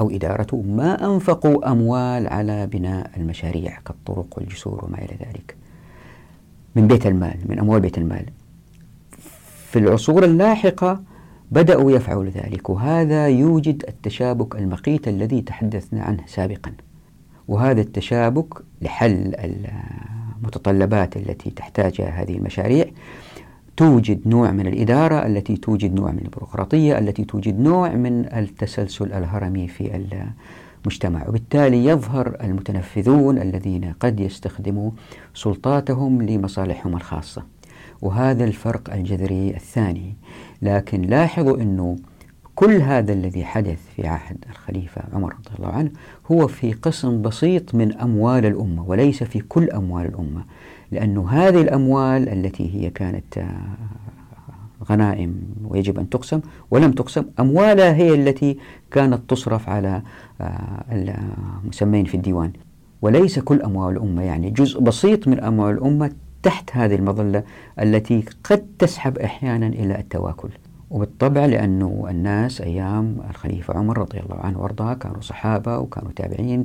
أو إدارته ما أنفقوا أموال على بناء المشاريع كالطرق والجسور وما إلى ذلك. من بيت المال من أموال بيت المال. في العصور اللاحقة بدأوا يفعلوا ذلك وهذا يوجد التشابك المقيت الذي تحدثنا عنه سابقا. وهذا التشابك لحل المتطلبات التي تحتاجها هذه المشاريع توجد نوع من الإدارة التي توجد نوع من البيروقراطية التي توجد نوع من التسلسل الهرمي في المجتمع. وبالتالي يظهر المتنفذون الذين قد يستخدموا سلطاتهم لمصالحهم الخاصة. وهذا الفرق الجذري الثاني. لكن لاحظوا أنه كل هذا الذي حدث في عهد الخليفة عمر رضي الله عنه هو في قسم بسيط من أموال الأمة وليس في كل أموال الأمة. لأن هذه الأموال التي هي كانت آه، غنائم ويجب أن تقسم ولم تقسم أموالها هي التي كانت تصرف على آه، المسمين في الديوان. وليس كل أموال الأمة يعني جزء بسيط من أموال الأمة تحت هذه المظلة التي قد تسحب أحيانا إلى التواكل. وبالطبع لأنه الناس أيام الخليفة عمر رضي الله عنه وأرضاه كانوا صحابة وكانوا تابعين.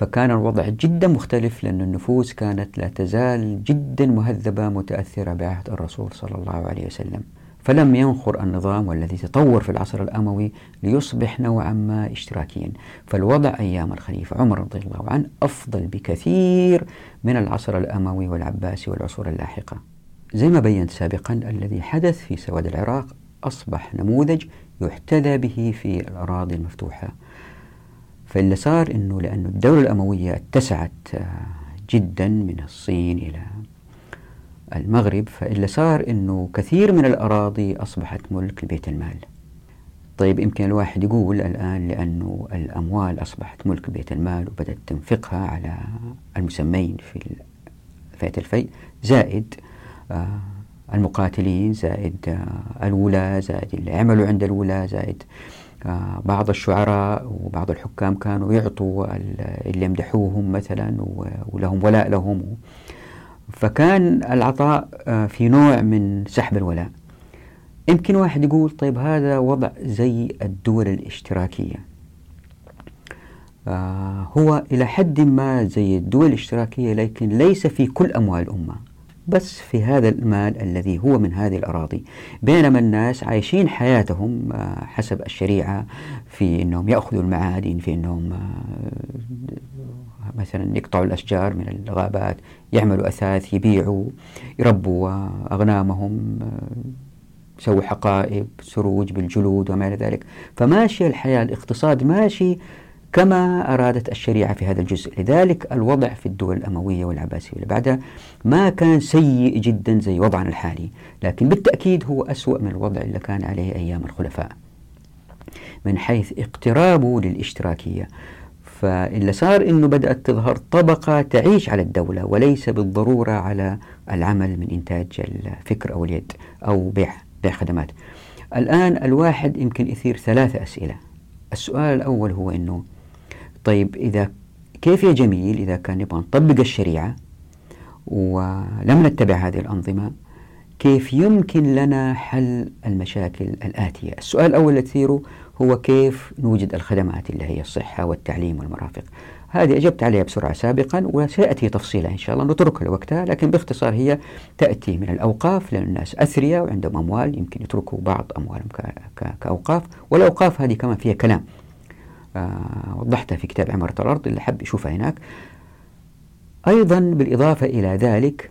فكان الوضع جدا مختلف لأن النفوس كانت لا تزال جدا مهذبة متأثرة بعهد الرسول صلى الله عليه وسلم. فلم ينخر النظام والذي تطور في العصر الأموي ليصبح نوعا ما اشتراكيا. فالوضع أيام الخليفة عمر رضي الله عنه أفضل بكثير من العصر الأموي والعباسي والعصور اللاحقة. زي ما بينت سابقا الذي حدث في سواد العراق أصبح نموذج يحتذى به في الأراضي المفتوحة. فاللي صار أنه لأن الدولة الأموية اتسعت آه، جدا من الصين إلى المغرب. فاللي صار أنه كثير من الأراضي أصبحت ملك لبيت المال. طيب يمكن الواحد يقول الآن لأنه الأموال أصبحت ملك بيت المال وبدأت تنفقها على المسمين في فئة الفيء زائد آه المقاتلين زائد آه الولاة زائد اللي عملوا عند الولاة زائد بعض الشعراء وبعض الحكام كانوا يعطوا اللي يمدحوهم مثلا ولهم ولاء لهم. فكان العطاء آه، في نوع من سحب الولاء. يمكن واحد يقول طيب هذا وضع زي الدول الاشتراكية. آه، هو إلى حد ما زي الدول الاشتراكية لكن ليس في كل أموال الأمة. بس في هذا المال الذي هو من هذه الأراضي بينما الناس عايشين حياتهم آه، حسب الشريعة في أنهم يأخذوا المعادن في أنهم مثلا يقطعوا الأشجار من الغابات يعملوا أثاث يبيعوا يربوا أغنامهم يسووا حقائب سروج بالجلود وما إلى ذلك. فماشي الحياة الاقتصاد ماشي كما أرادت الشريعة في هذا الجزء لذلك الوضع في الدول الأموية والعباسية اللي بعدها ما كان سيء جدا زي وضعنا الحالي لكن بالتأكيد هو أسوأ من الوضع اللي كان عليه أيام الخلفاء من حيث اقترابه للاشتراكية فاللي صار إنه بدأت تظهر طبقة تعيش على الدولة وليس بالضرورة على العمل من إنتاج الفكر أو اليد أو بيع بيع خدمات. الآن الواحد يمكن يثير ثلاث أسئلة. السؤال الأول هو إنه طيب إذا كيف يا جميل إذا كان نبغى نطبق الشريعة ولم نتبع هذه الأنظمة كيف يمكن لنا حل المشاكل الآتية؟ السؤال الأول اللي تثيره هو كيف نوجد الخدمات اللي هي الصحة والتعليم والمرافق؟ هذه أجبت عليها بسرعة سابقا وسيأتي تفصيلها إن شاء الله نتركها لوقتها لكن باختصار هي تأتي من الأوقاف لأن الناس أثرياء وعندهم أموال يمكن يتركوا بعض أموالهم كأوقاف والأوقاف هذه كمان فيها كلام. وضحتها في كتاب عمارة الأرض اللي حب يشوفها هناك. أيضا بالإضافة إلى ذلك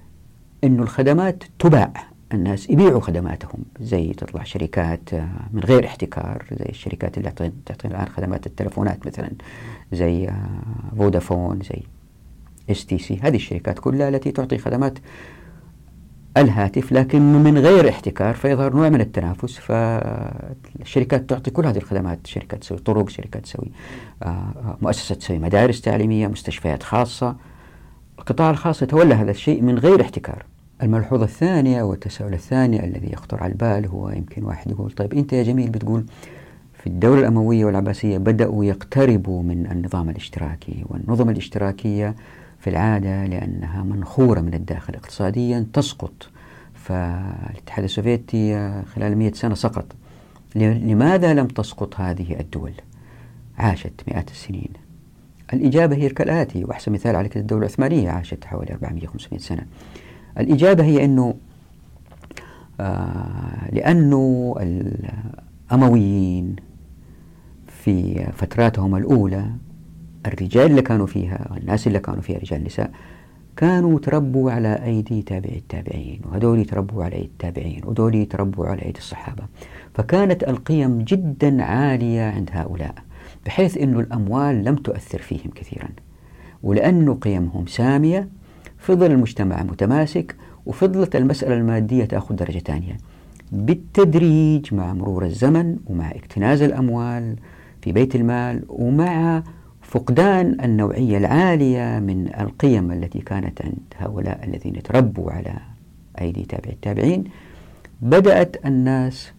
أن الخدمات تباع الناس يبيعوا خدماتهم زي تطلع شركات آه، من غير احتكار زي الشركات اللي تعطي الآن خدمات التلفونات مثلا زي آه، فودافون زي STC. هذه الشركات كلها التي تعطي خدمات الهاتف لكن من غير احتكار فيظهر نوع من التنافس فالشركات تعطي كل هذه الخدمات شركات تسوي طرق شركات تسوي آه، مؤسسة تسوي مدارس تعليمية مستشفيات خاصة. القطاع الخاص يتولى هذا الشيء من غير احتكار. الملحوظة الثانية والتساؤل الثاني الذي يخطر على البال هو يمكن واحد يقول طيب أنت يا جميل بتقول في الدولة الأموية والعباسية بدأوا يقتربوا من النظام الاشتراكي والنظم الاشتراكية في العادة لأنها منخورة من الداخل. اقتصاديا تسقط. فالاتحاد السوفيتي خلال مئة سنة سقط. لماذا لم تسقط هذه الدول؟ عاشت مئات السنين. الإجابة هي كالآتي وأحسن مثال على كده الدولة العثمانية عاشت حوالي 400-500 سنة. الإجابة هي أنه آه لأنه الأمويين في فتراتهم الأولى الرجال اللي كانوا فيها الناس اللي كانوا فيها رجال نساء كانوا تربوا على أيدي تابعي التابعين وهذول تربوا على أيدي التابعين وهذول تربوا على أيدي الصحابة. فكانت القيم جدا عالية عند هؤلاء بحيث أن الأموال لم تؤثر فيهم كثيرا. ولأن قيمهم سامية فضل المجتمع متماسك وفضلت المسألة المادية تأخذ درجة ثانية بالتدريج مع مرور الزمن ومع اكتناز الأموال في بيت المال ومع فقدان النوعية العالية من القيم التي كانت عند هؤلاء الذين تربوا على أيدي تابع التابعين بدأت الناس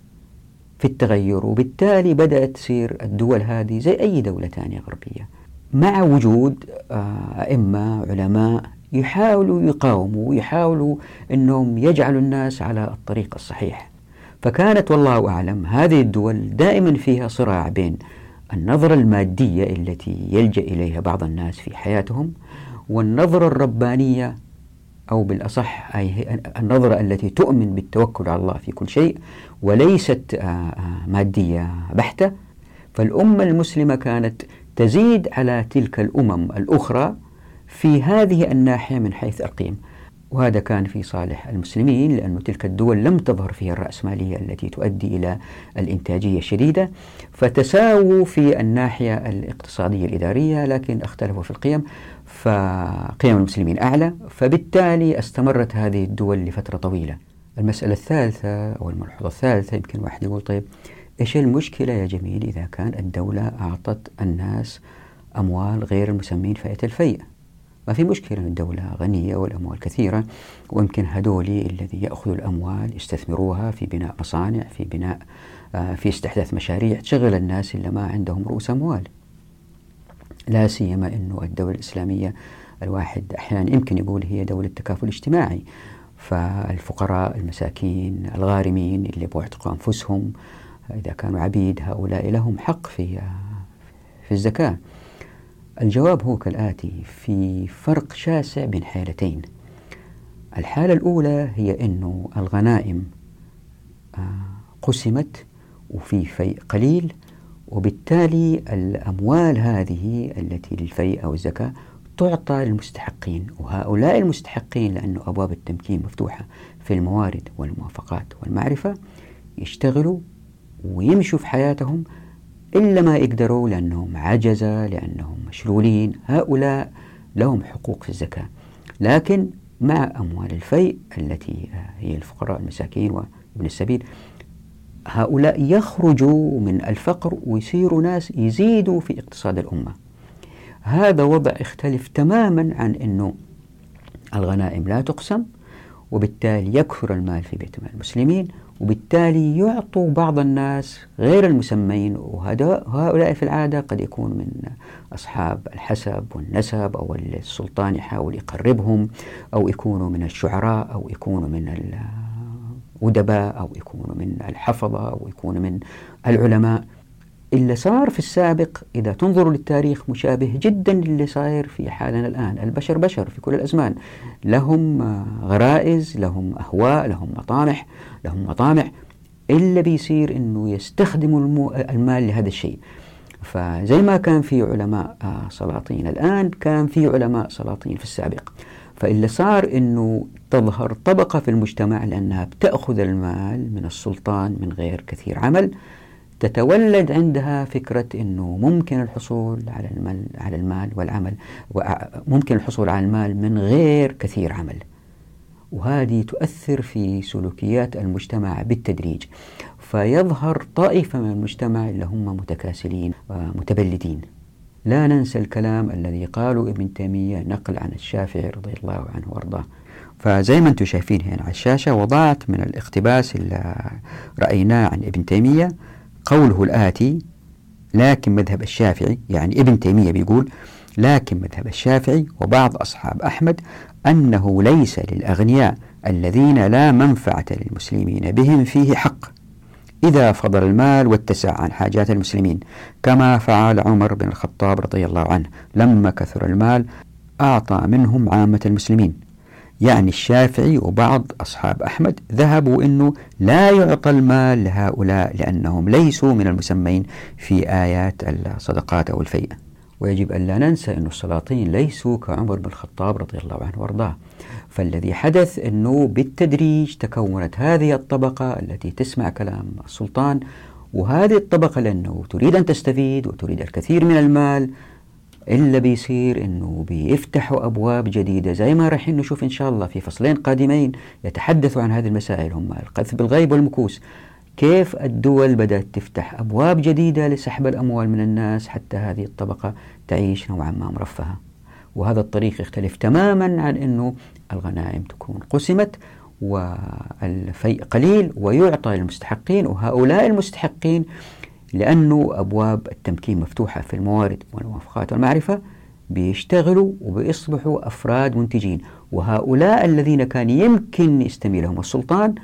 في التغير وبالتالي بدأت تصير الدول هذه زي أي دولة ثانية غربية. مع وجود آه، أئمة علماء يحاولوا يقاوموا ويحاولوا أنهم يجعلوا الناس على الطريق الصحيح. فكانت والله أعلم هذه الدول دائما فيها صراع بين النظرة المادية التي يلجأ إليها بعض الناس في حياتهم والنظرة الربانية أو بالأصح النظرة التي تؤمن بالتوكل على الله في كل شيء وليست آه، آه، مادية بحتة فالأمة المسلمة كانت تزيد على تلك الأمم الأخرى في هذه الناحية من حيث القيم وهذا كان في صالح المسلمين لأن تلك الدول لم تظهر فيها الرأسمالية التي تؤدي إلى الإنتاجية الشديدة فتساووا في الناحية الاقتصادية الإدارية لكن اختلفوا في القيم فقيم المسلمين أعلى فبالتالي استمرت هذه الدول لفترة طويلة. المسألة الثالثة أو الملحوظة الثالثة يمكن واحد يقول طيب إيش المشكلة يا جميل إذا كان الدولة أعطت الناس أموال غير المسمين فئة الفيء ما في مشكلة الدولة غنية والأموال كثيرة. ويمكن هذول الذي يأخذوا الأموال يستثمروها في بناء مصانع في بناء آه، في استحداث مشاريع تشغل الناس اللي ما عندهم رؤوس أموال. لا سيما أنه الدولة الإسلامية الواحد أحيانا يمكن يقول هي دولة تكافل اجتماعي فالفقراء المساكين الغارمين اللي بيعتقوا أنفسهم إذا كانوا عبيد هؤلاء لهم حق في في الزكاة. الجواب هو كالآتي في فرق شاسع بين حالتين. الحالة الأولى هي أنه الغنائم آه، قسمت وفي فيء قليل وبالتالي الأموال هذه التي للفيء أو الزكاة تعطى للمستحقين. وهؤلاء المستحقين لأن أبواب التمكين مفتوحة في الموارد والموافقات والمعرفة يشتغلوا ويمشوا في حياتهم إلا ما يقدروا لأنهم عجزة لأنهم مشلولين. هؤلاء لهم حقوق في الزكاة. لكن مع أموال الفيء التي هي الفقراء المساكين وابن السبيل هؤلاء يخرجوا من الفقر ويصيروا ناس يزيدوا في اقتصاد الأمة. هذا وضع يختلف تماما عن أنه الغنائم لا تقسم وبالتالي يكثر المال في بيت مال المسلمين وبالتالي يعطوا بعض الناس غير المسمين وهؤلاء في العادة قد يكون من أصحاب الحسب والنسب أو السلطان يحاول يقربهم أو يكونوا من الشعراء أو يكونوا من الأدباء أو يكونوا من الحفظة أو يكونوا من العلماء. اللي صار في السابق إذا تنظروا للتاريخ مشابه جدا للي صاير في حالنا الآن. البشر بشر في كل الأزمان. لهم غرائز لهم أهواء لهم مطامح لهم مطامع إلا بيصير أنه يستخدموا المال لهذا الشيء. فزي ما كان في علماء سلاطين الآن كان في علماء سلاطين في السابق. فاللي صار أنه تظهر طبقة في المجتمع لأنها بتأخذ المال من السلطان من غير كثير عمل. تتولد عندها فكرة أنه ممكن الحصول على المال, على المال والعمل ممكن الحصول على المال من غير كثير عمل. وهذه تؤثر في سلوكيات المجتمع بالتدريج. فيظهر طائفة من المجتمع اللي هم متكاسلين ومتبلدين لا ننسى الكلام الذي قاله ابن تيمية نقل عن الشافعي رضي الله عنه وارضاه. فزي ما أنتم شايفين هنا على الشاشة وضعت من الاقتباس اللي رأيناه عن ابن تيمية قوله الآتي لكن مذهب الشافعي يعني ابن تيمية بيقول لكن مذهب الشافعي وبعض أصحاب أحمد أنه ليس للأغنياء الذين لا منفعة للمسلمين بهم فيه حق. إذا فضل المال واتسع عن حاجات المسلمين كما فعل عمر بن الخطاب رضي الله عنه لما كثر المال أعطى منهم عامة المسلمين. يعني الشافعي وبعض أصحاب أحمد ذهبوا أنه لا يعطى المال لهؤلاء لأنهم ليسوا من المسمين في آيات الصدقات أو الفيئة. ويجب أن لا ننسى أن السلاطين ليسوا كعمر بن الخطاب رضي الله عنه وأرضاه. فالذي حدث أنه بالتدريج تكونت هذه الطبقة التي تسمع كلام السلطان وهذه الطبقة لأنه تريد أن تستفيد وتريد الكثير من المال إلا بيصير إنه بيفتحوا أبواب جديدة زي ما راح نشوف إن شاء الله في فصلين قادمين يتحدثوا عن هذه المسائل هم القذف بالغيب والمكوس. كيف الدول بدأت تفتح أبواب جديدة لسحب الأموال من الناس حتى هذه الطبقة تعيش نوعا ما مرفهة؟ وهذا الطريق يختلف تماما عن أنه الغنائم تكون قسمت والفيء قليل ويعطى للمستحقين وهؤلاء المستحقين لأنه أبواب التمكين مفتوحة في الموارد والموافقات والمعرفة بيشتغلوا وبيصبحوا أفراد منتجين. وهؤلاء الذين كان يمكن يستمي لهم السلطان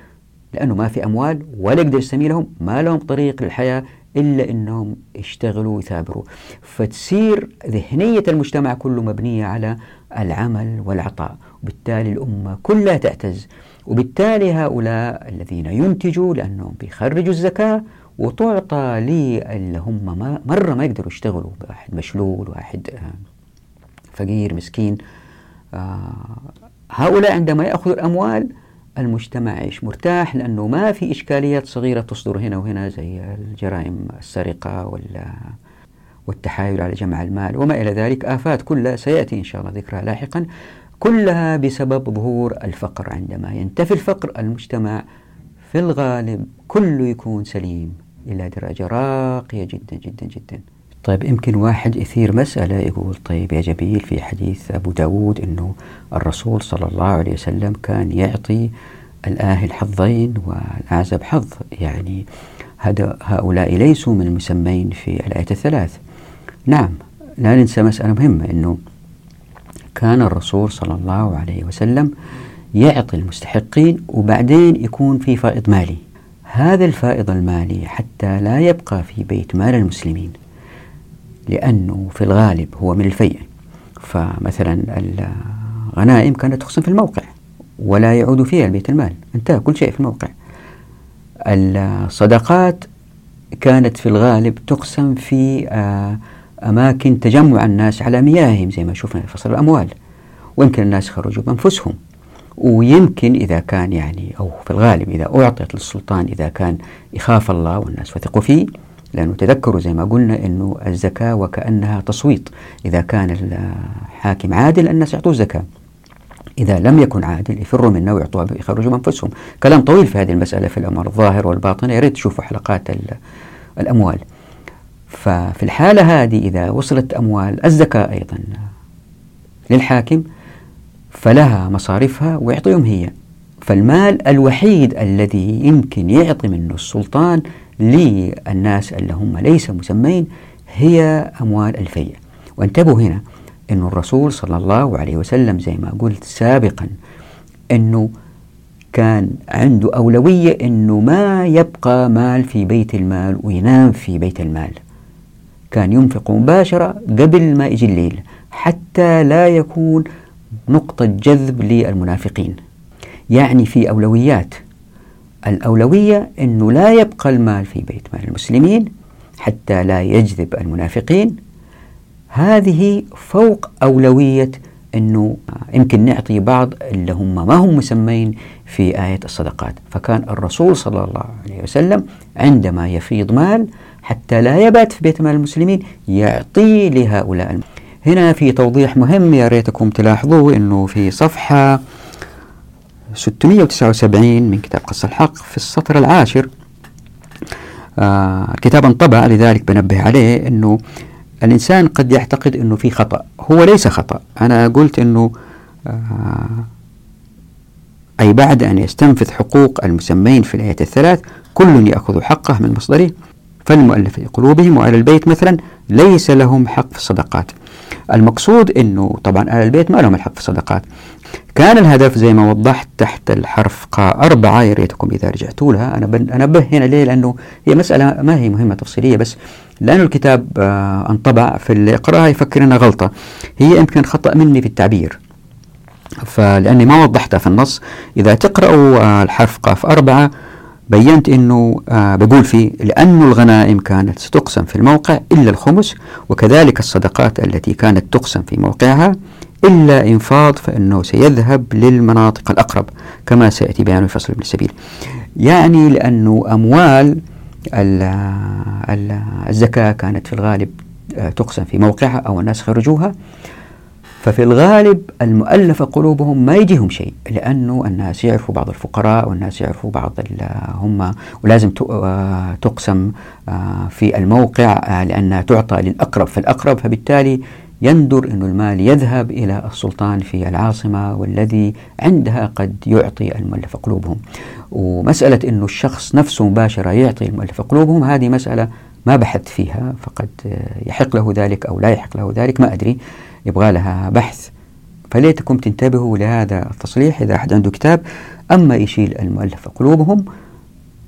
لأنه ما في أموال ولا يقدر يستمي لهم ما لهم طريق للحياة إلا أنهم يشتغلوا ويثابروا. فتصير ذهنية المجتمع كله مبنية على العمل والعطاء. وبالتالي الأمة كلها تعتز. وبالتالي هؤلاء الذين ينتجوا لأنهم بيخرجوا الزكاة وتعطى لي اللي هم مرة ما يقدروا يشتغلوا واحد مشلول واحد آه، فقير مسكين. آه، هؤلاء عندما يأخذوا الأموال المجتمع يعيش مرتاح لأنه ما في إشكاليات صغيرة تصدر هنا وهنا زي الجرائم السرقة ولا والتحايل على جمع المال وما إلى ذلك. آفات كلها سيأتي إن شاء الله ذكرها لاحقا. كلها بسبب ظهور الفقر. عندما ينتفي الفقر المجتمع في الغالب كله يكون سليم. إلى درجة راقية جدا جدا جدا. طيب يمكن واحد يثير مسألة يقول طيب يا جبيل في حديث أبو داود أنه الرسول صلى الله عليه وسلم كان يعطي الآهل حظين والأعزب حظ. يعني هؤلاء ليسوا من المسمين في الآية الثلاث. نعم لا ننسى مسألة مهمة أنه كان الرسول صلى الله عليه وسلم يعطي المستحقين وبعدين يكون في فائض مالي. هذا الفائض المالي حتى لا يبقى في بيت مال المسلمين لأنه في الغالب هو من الفيء فمثلا الغنائم كانت تقسم في الموقع ولا يعود فيها البيت المال. انتهى كل شيء في الموقع. الصدقات كانت في الغالب تقسم في آه، أماكن تجمع الناس على مياههم زي ما شفنا في فصل الأموال. ويمكن الناس يخرجوا بأنفسهم. ويمكن إذا كان يعني أو في الغالب إذا أعطيت للسلطان إذا كان يخاف الله والناس وثقوا فيه لأنه تذكروا زي ما قلنا أنه الزكاة وكأنها تصويت. إذا كان الحاكم عادل الناس يعطوه الزكاة. إذا لم يكن عادل يفروا منه ويعطوها يخرجوا أنفسهم كلام طويل في هذه المسألة في الأمر الظاهر والباطن يا ريت تشوفوا حلقات الأموال. ففي الحالة هذه إذا وصلت أموال الزكاة أيضا للحاكم فلها مصاريفها ويعطيهم هي. فالمال الوحيد الذي يمكن يعطي منه السلطان للناس اللي هم ليس مسمين هي أموال الفيء وانتبهوا هنا أن الرسول صلى الله عليه وسلم زي ما قلت سابقا أنه كان عنده أولوية أنه ما يبقى مال في بيت المال وينام في بيت المال. كان ينفق مباشرة قبل ما يجي الليل حتى لا يكون نقطة جذب للمنافقين. يعني في أولويات. الأولوية أنه لا يبقى المال في بيت مال المسلمين حتى لا يجذب المنافقين. هذه فوق أولوية أنه يمكن نعطي بعض اللي هم ما هم مسمين في آية الصدقات. فكان الرسول صلى الله عليه وسلم عندما يفيض مال حتى لا يبات في بيت مال المسلمين يعطي لهؤلاء هنا في توضيح مهم يا ريتكم تلاحظوه أنه في صفحة 679 من كتاب قص الحق في السطر العاشر. آه الكتاب انطبع لذلك بنبه عليه أنه الإنسان قد يعتقد أنه في خطأ. هو ليس خطأ. أنا قلت أنه آه أي بعد أن يستنفذ حقوق المسمين في الآية الثلاث كل يأخذ حقه من مصدره. فالمؤلف في قلوبهم وأهل البيت مثلا ليس لهم حق في الصدقات. المقصود أنه طبعا أهل البيت ما لهم الحق في الصدقات. كان الهدف زي ما وضحت تحت الحرف قا أربعة يا ريتكم إذا رجعتوا لها. أنا أنبه هنا ليه؟ لأنه هي مسألة ما هي مهمة تفصيلية بس لأنه الكتاب آه انطبع في اللي يقرأها يفكر أنها غلطة. هي يمكن خطأ مني في التعبير. فلأني ما وضحتها في النص. إذا تقرأوا آه الحرف قاف أربعة بينت أنه آه بقول فيه لأن الغنائم كانت ستقسم في الموقع إلا الخمس وكذلك الصدقات التي كانت تقسم في موقعها إلا إنفاض فإنه سيذهب للمناطق الأقرب كما سيأتي بيان في فصل ابن السبيل. يعني لأنه أموال الزكاة كانت في الغالب آه، تقسم في موقعها أو الناس خرجوها. ففي الغالب المؤلفة قلوبهم ما يجيهم شيء لأنه الناس يعرفوا بعض الفقراء والناس يعرفوا بعض هم ولازم آه، تقسم آه، في الموقع لأنها تعطى للأقرب فالأقرب فبالتالي يندر أن المال يذهب إلى السلطان في العاصمة والذي عندها قد يعطي المؤلف قلوبهم. ومسألة أن الشخص نفسه مباشرة يعطي المؤلف قلوبهم هذه مسألة ما بحثت فيها فقد يحق له ذلك أو لا يحق له ذلك ما أدري. يبغى لها بحث. فليتكم تنتبهوا لهذا التصليح إذا أحد عنده كتاب. أما يشيل المؤلف قلوبهم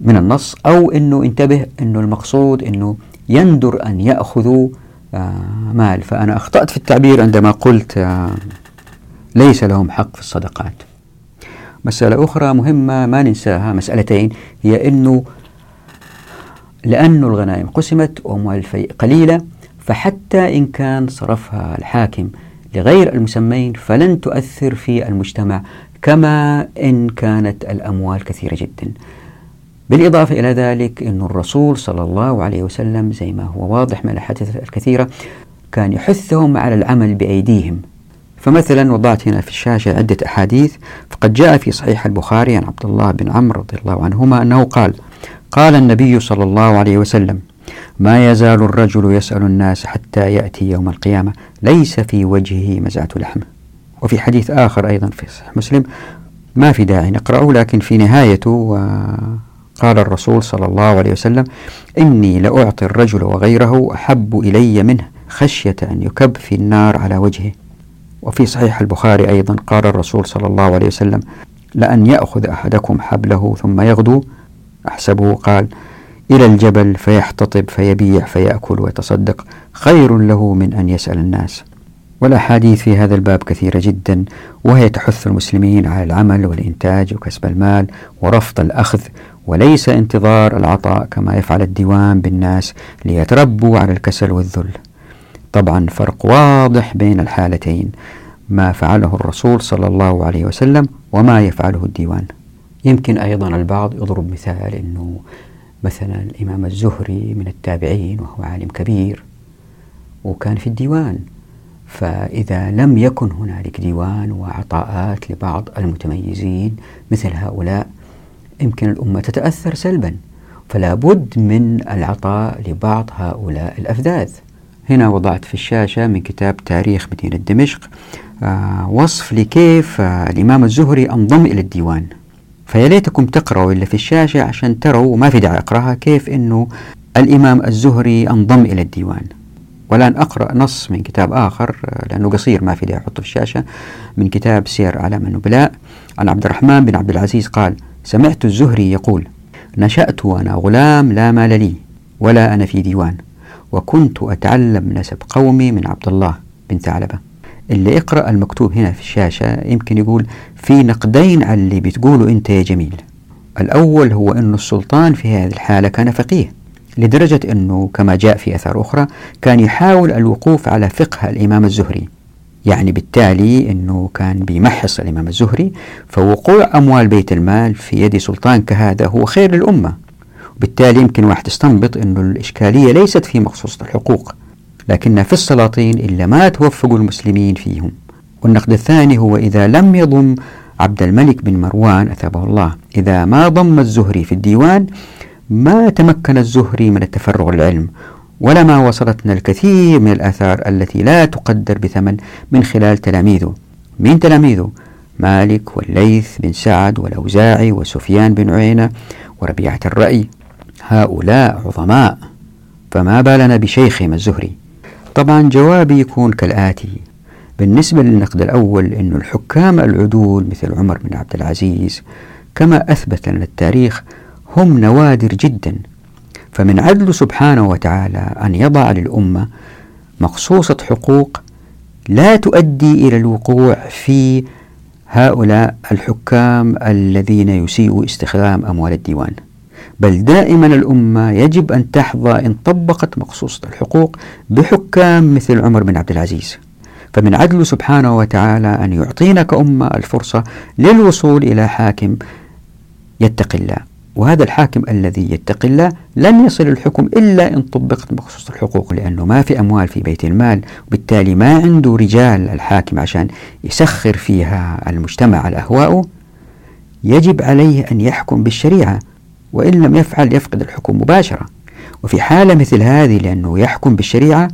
من النص أو أنه انتبه أنه المقصود أنه يندر أن يأخذوا آه، مال. فأنا أخطأت في التعبير عندما قلت آه، ليس لهم حق في الصدقات. مسألة أخرى مهمة ما ننساها مسألتين هي أنه لأن الغنائم قسمت وأموال قليلة فحتى إن كان صرفها الحاكم لغير المسمين فلن تؤثر في المجتمع كما إن كانت الأموال كثيرة جدا. بالإضافة إلى ذلك أن الرسول صلى الله عليه وسلم زي ما هو واضح من الأحاديث الكثيرة كان يحثهم على العمل بأيديهم. فمثلا وضعت هنا في الشاشة عدة أحاديث فقد جاء في صحيح البخاري عن عبد الله بن عمرو رضي الله عنهما أنه قال قال النبي صلى الله عليه وسلم ما يزال الرجل يسأل الناس حتى يأتي يوم القيامة. ليس في وجهه مزعة لحم. وفي حديث آخر أيضا في صحيح مسلم ما في داعي نقرأه لكن في نهايته قال الرسول صلى الله عليه وسلم إني لأعطي الرجل وغيره أحب إلي منه خشية أن يكب في النار على وجهه. وفي صحيح البخاري أيضا قال الرسول صلى الله عليه وسلم لأن يأخذ أحدكم حبله ثم يغدو أحسبه قال إلى الجبل فيحتطب فيبيع فيأكل ويتصدق. خير له من أن يسأل الناس. والأحاديث في هذا الباب كثيرة جدا وهي تحث المسلمين على العمل والإنتاج وكسب المال ورفض الأخذ. وليس انتظار العطاء كما يفعل الديوان بالناس ليتربوا على الكسل والذل. طبعا فرق واضح بين الحالتين ما فعله الرسول صلى الله عليه وسلم وما يفعله الديوان. يمكن أيضا البعض يضرب مثال أنه مثلا الإمام الزهري من التابعين وهو عالم كبير وكان في الديوان فإذا لم يكن هنالك ديوان وعطاءات لبعض المتميزين مثل هؤلاء يمكن الأمة تتأثر سلبا فلا بد من العطاء لبعض هؤلاء الأفذاذ. هنا وضعت في الشاشة من كتاب تاريخ مدينة دمشق آه وصف لكيف آه الإمام الزهري أنضم إلى الديوان. فيا ليتكم تقرأوا اللي في الشاشة عشان تروا ما في داعي أقرأها كيف أنه الإمام الزهري انضم إلى الديوان. والآن أقرأ نص من كتاب آخر لأنه قصير ما في داعي أحطه في الشاشة من كتاب سير أعلام النبلاء. عن عبد الرحمن بن عبد العزيز قال سمعت الزهري يقول نشأت وأنا غلام لا مال لي ولا أنا في ديوان وكنت أتعلم نسب قومي من عبد الله بن ثعلبة. اللي يقرأ المكتوب هنا في الشاشة يمكن يقول في نقدين على اللي بتقوله أنت يا جميل. الأول هو أن السلطان في هذه الحالة كان فقيه لدرجة أنه كما جاء في أثار أخرى كان يحاول الوقوف على فقه الإمام الزهري. يعني بالتالي أنه كان بيمحص الإمام الزهري فوقوع أموال بيت المال في يد سلطان كهذا هو خير للأمة. وبالتالي يمكن واحد يستنبط أنه الإشكالية ليست في مخصوص الحقوق لكن في السلاطين إلا ما توفقوا المسلمين فيهم. والنقد الثاني هو إذا لم يضم عبد الملك بن مروان أثابه الله. إذا ما ضم الزهري في الديوان ما تمكن الزهري من التفرغ للعلم ولما وصلتنا الكثير من الآثار التي لا تقدر بثمن من خلال تلاميذه. من تلاميذه؟ مالك والليث بن سعد والأوزاعي وسفيان بن عيينة وربيعة الرأي. هؤلاء عظماء. فما بالنا بشيخهم الزهري. طبعا جوابي يكون كالآتي. بالنسبة للنقد الأول أن الحكام العدول مثل عمر بن عبد العزيز كما أثبت لنا التاريخ هم نوادر جدا. فمن عدل سبحانه وتعالى أن يضع للأمة مقصوصة حقوق لا تؤدي إلى الوقوع في هؤلاء الحكام الذين يسيئوا استخدام أموال الديوان. بل دائما الأمة يجب أن تحظى إن طبقت مقصوصة الحقوق بحكام مثل عمر بن عبد العزيز. فمن عدله سبحانه وتعالى أن يعطينا كأمة الفرصة للوصول إلى حاكم يتقي الله. وهذا الحاكم الذي يتقي الله لن يصل الحكم إلا إن طبقت مخصوص الحقوق لأنه ما في أموال في بيت المال وبالتالي ما عنده رجال الحاكم عشان يسخر فيها المجتمع على أهواءه يجب عليه أن يحكم بالشريعة. وإن لم يفعل يفقد الحكم مباشرة. وفي حالة مثل هذه لأنه يحكم بالشريعة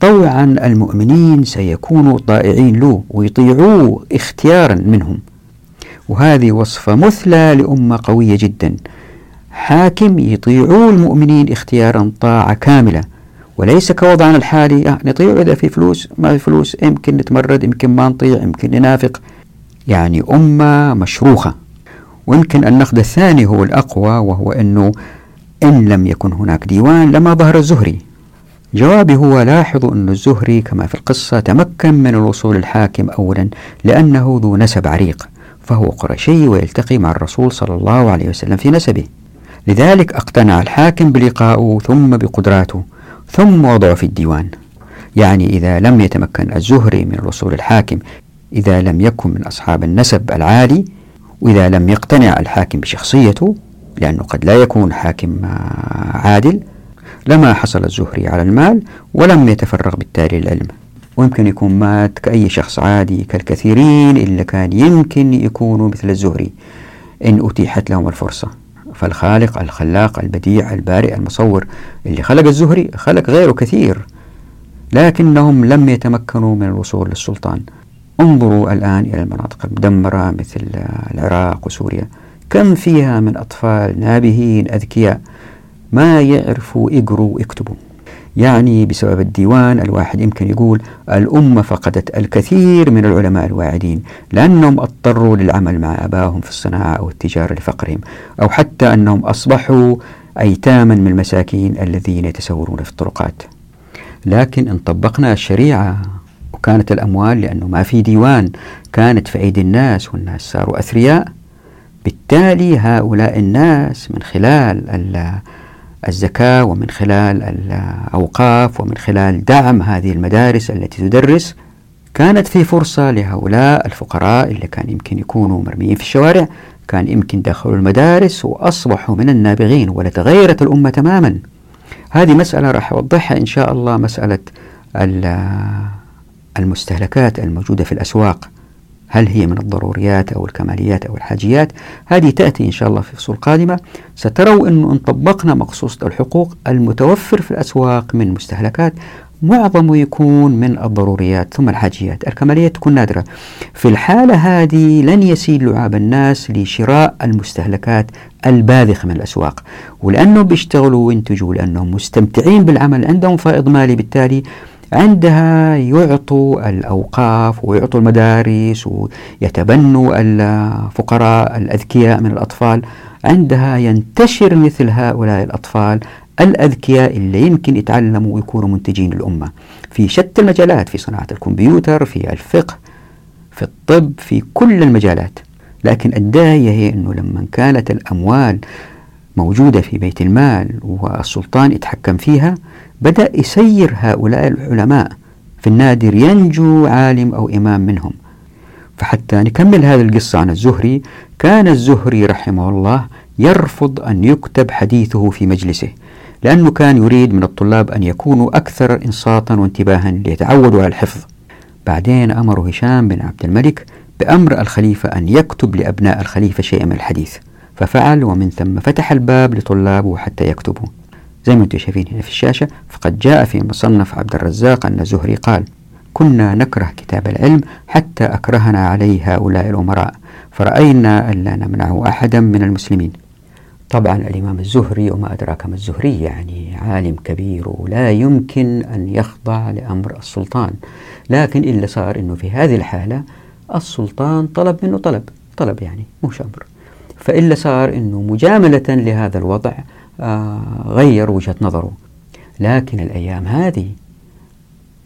طوعا المؤمنين سيكونوا طائعين له ويطيعوه اختيارا منهم. وهذه وصفة مثلى لأمة قوية جدا. حاكم يطيعوا المؤمنين اختيارا طاعة كاملة. وليس كوضعنا الحالي آه نطيع إذا في فلوس ما في فلوس يمكن نتمرد يمكن ما نطيع يمكن ننافق. يعني أمة مشروخة. ويمكن النقد الثاني هو الأقوى وهو أنه إن لم يكن هناك ديوان لما ظهر الزهري. جوابي هو لاحظوا أن الزهري كما في القصة تمكن من الوصول الحاكم أولا لأنه ذو نسب عريق فهو قرشي ويلتقي مع الرسول صلى الله عليه وسلم في نسبه. لذلك اقتنع الحاكم بلقائه ثم بقدراته ثم وضعه في الديوان. يعني إذا لم يتمكن الزهري من الوصول الحاكم إذا لم يكن من أصحاب النسب العالي وإذا لم يقتنع الحاكم بشخصيته لأنه قد لا يكون حاكم عادل لما حصل الزهري على المال ولم يتفرغ بالتالي للعلم. ويمكن يكون مات كأي شخص عادي كالكثيرين اللي كان يمكن يكونوا مثل الزهري. إن أتيحت لهم الفرصة. فالخالق الخلاق البديع البارئ المصور اللي خلق الزهري خلق غيره كثير لكنهم لم يتمكنوا من الوصول للسلطان. انظروا الآن إلى المناطق المدمرة مثل العراق وسوريا. كم فيها من أطفال نابهين أذكياء ما يعرفوا يقروا ويكتبوا. يعني بسبب الديوان الواحد يمكن يقول الأمة فقدت الكثير من العلماء الواعدين لأنهم اضطروا للعمل مع أباهم في الصناعة أو التجارة لفقرهم أو حتى أنهم أصبحوا أيتاما من المساكين الذين يتسورون في الطرقات. لكن إن طبقنا الشريعة وكانت الأموال لأنه ما في ديوان. كانت في أيدي الناس والناس صاروا أثرياء. بالتالي هؤلاء الناس من خلال الزكاة ومن خلال الأوقاف ومن خلال دعم هذه المدارس التي تدرس كانت في فرصة لهؤلاء الفقراء اللي كان يمكن يكونوا مرميين في الشوارع كان يمكن دخلوا المدارس وأصبحوا من النابغين ولتغيرت الأمة تماما. هذه مسألة راح أوضحها إن شاء الله مسألة المستهلكات الموجودة في الأسواق هل هي من الضروريات أو الكماليات أو الحاجيات؟ هذه تأتي إن شاء الله في فصول قادمة ستروا أنه إن طبقنا مقصوصة الحقوق المتوفر في الأسواق من مستهلكات معظمه يكون من الضروريات ثم الحاجيات. الكماليات تكون نادرة. في الحالة هذه لن يسيل لعاب الناس لشراء المستهلكات الباذخة من الأسواق ولأنهم بيشتغلوا وينتجوا لأنهم مستمتعين بالعمل عندهم فائض مالي بالتالي عندها يعطوا الأوقاف ويعطوا المدارس ويتبنوا الفقراء الأذكياء من الأطفال. عندها ينتشر مثل هؤلاء الأطفال الأذكياء اللي يمكن يتعلموا ويكونوا منتجين للأمة. في شتى المجالات في صناعة الكمبيوتر في الفقه في الطب في كل المجالات. لكن الداعية هي أنه لما كانت الأموال موجودة في بيت المال والسلطان يتحكم فيها بدأ يسير هؤلاء العلماء في النادر ينجو عالم أو إمام منهم. فحتى نكمل هذه القصة عن الزهري كان الزهري رحمه الله يرفض أن يكتب حديثه في مجلسه لأنه كان يريد من الطلاب أن يكونوا أكثر إنصاتا وانتباها ليتعودوا على الحفظ. بعدين أمر هشام بن عبد الملك بأمر الخليفة أن يكتب لأبناء الخليفة شيئا من الحديث ففعل ومن ثم فتح الباب لطلابه حتى يكتبوا. زي ما أنتم شايفين هنا في الشاشة فقد جاء في مصنف عبد الرزاق أن زهري قال كنا نكره كتاب العلم حتى أكرهنا عليه هؤلاء الأمراء فرأينا ألا نمنعه أحدا من المسلمين. طبعا الإمام الزهري وما أدراك ما الزهري يعني عالم كبير ولا يمكن أن يخضع لأمر السلطان لكن إلا صار أنه في هذه الحالة السلطان طلب منه طلب طلب يعني مش أمر. فإلا صار أنه مجاملة لهذا الوضع غير وجهة نظره. لكن الأيام هذه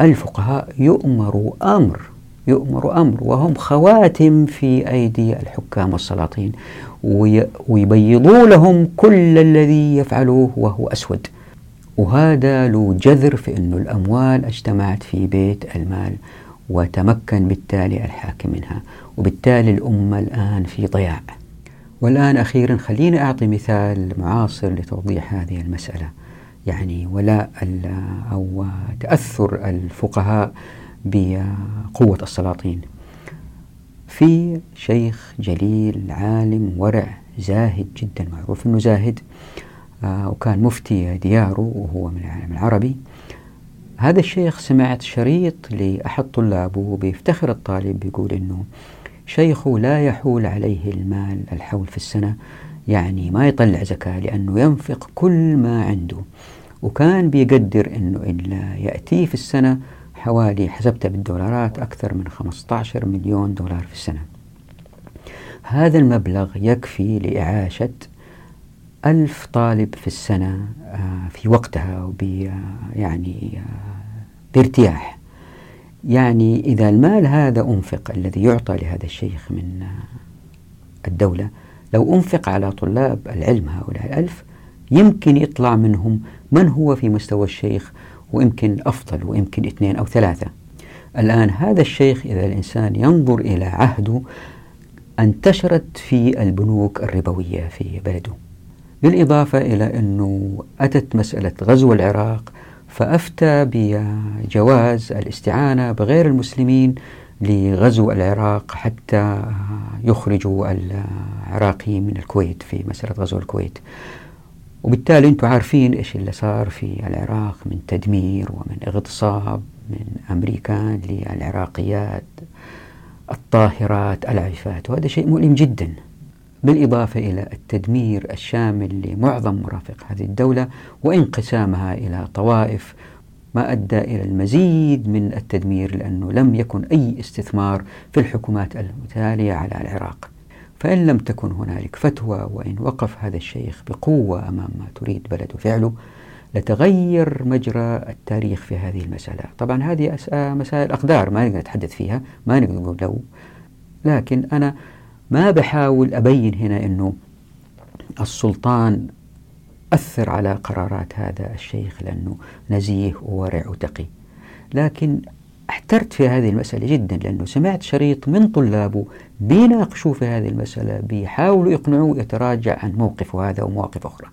الفقهاء يؤمروا أمر يؤمر أمر وهم خواتم في أيدي الحكام والسلاطين ويبيضوا لهم كل الذي يفعلوه وهو أسود. وهذا له جذر في أن الأموال اجتمعت في بيت المال وتمكن بالتالي الحاكم منها. وبالتالي الأمة الآن في ضياع. والآن أخيرا خليني أعطي مثال معاصر لتوضيح هذه المسألة. يعني ولاء أو تأثر الفقهاء بقوة السلاطين. في شيخ جليل عالم ورع زاهد جدا معروف أنه زاهد آه وكان مفتي دياره وهو من العالم العربي. هذا الشيخ سمعت شريط لأحد طلابه بيفتخر الطالب بيقول أنه شيخه لا يحول عليه المال الحول في السنة يعني ما يطلع زكاة لأنه ينفق كل ما عنده. وكان بيقدر أنه إلا يأتيه في السنة حوالي حسبتها بالدولارات أكثر من 15 مليون دولار في السنة. هذا المبلغ يكفي لإعاشة ألف طالب في السنة آه، في وقتها وب يعني آه، بارتياح. يعني إذا المال هذا أنفق الذي يعطى لهذا الشيخ من الدولة لو أنفق على طلاب العلم هؤلاء الألف يمكن يطلع منهم من هو في مستوى الشيخ ويمكن أفضل ويمكن اثنين أو ثلاثة. الآن هذا الشيخ إذا الإنسان ينظر إلى عهده انتشرت في البنوك الربوية في بلده بالإضافة إلى أنه أتت مسألة غزو العراق فأفتى بجواز الاستعانة بغير المسلمين لغزو العراق حتى يخرجوا عراقيين من الكويت في مسألة غزو الكويت. وبالتالي أنتم عارفين إيش اللي صار في العراق من تدمير ومن اغتصاب من أمريكان للعراقيات الطاهرات العفات. وهذا شيء مؤلم جدا. بالإضافة إلى التدمير الشامل لمعظم مرافق هذه الدولة وانقسامها إلى طوائف ما أدى إلى المزيد من التدمير لأنه لم يكن أي استثمار في الحكومات المتالية على العراق. فإن لم تكن هنالك فتوى وإن وقف هذا الشيخ بقوة أمام ما تريد بلده فعله لتغير مجرى التاريخ في هذه المسألة. طبعا هذه مسائل أقدار ما نقدر نتحدث فيها ما نقدر نقول لو لكن أنا ما بحاول أبين هنا أنه السلطان أثر على قرارات هذا الشيخ لأنه نزيه وورع وتقي. لكن احترت في هذه المسألة جدا لأنه سمعت شريط من طلابه بيناقشوا في هذه المسألة بيحاولوا يقنعوه يتراجع عن موقفه هذا ومواقف أخرى.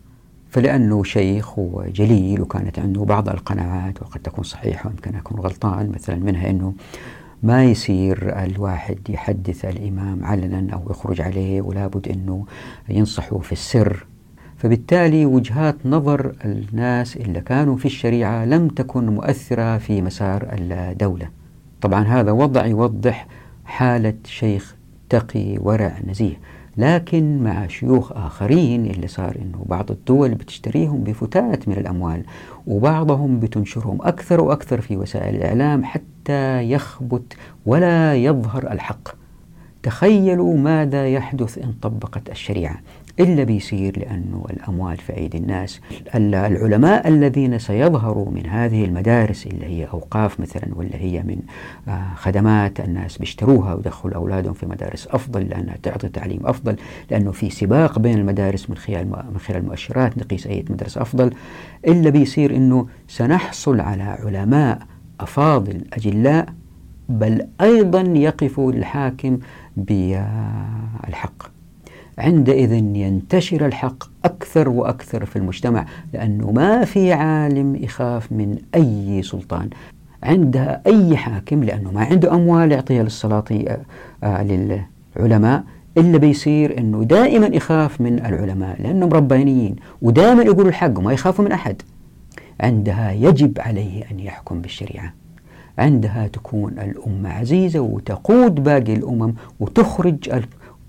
فلأنه شيخ وجليل وكانت عنده بعض القناعات وقد تكون صحيحة ويمكن أكون غلطان مثلا منها أنه ما يصير الواحد يحدث الإمام علنا أو يخرج عليه ولا بد أنه ينصحه في السر. فبالتالي وجهات نظر الناس اللي كانوا في الشريعة لم تكن مؤثرة في مسار الدولة. طبعا هذا وضع يوضح حالة شيخ تقي ورع نزيه. لكن مع شيوخ آخرين اللي صار أنه بعض الدول بتشتريهم بفتات من الأموال وبعضهم بتنشرهم أكثر وأكثر في وسائل الإعلام حتى يخبت ولا يظهر الحق. تخيلوا ماذا يحدث إن طبقت الشريعة إلا بيصير لأنه الأموال في أيدي الناس. العلماء الذين سيظهروا من هذه المدارس اللي هي أوقاف مثلا ولا هي من آه، خدمات الناس بيشتروها ويدخلوا أولادهم في مدارس أفضل لأنها تعطي تعليم أفضل لأنه في سباق بين المدارس من خلال من خلال المؤشرات نقيس أي مدرسة أفضل. إلا بيصير أنه سنحصل على علماء أفاضل أجلاء بل أيضا يقفوا للحاكم بالحق عندئذ ينتشر الحق أكثر وأكثر في المجتمع لأنه ما في عالم يخاف من أي سلطان. عندها أي حاكم لأنه ما عنده أموال يعطيها للسلاطين آه، آه، للعلماء إلا بيصير أنه دائما يخاف من العلماء لأنهم ربانيين ودائما يقولوا الحق وما يخافوا من أحد. عندها يجب عليه أن يحكم بالشريعة. عندها تكون الأمة عزيزة وتقود باقي الأمم وتخرج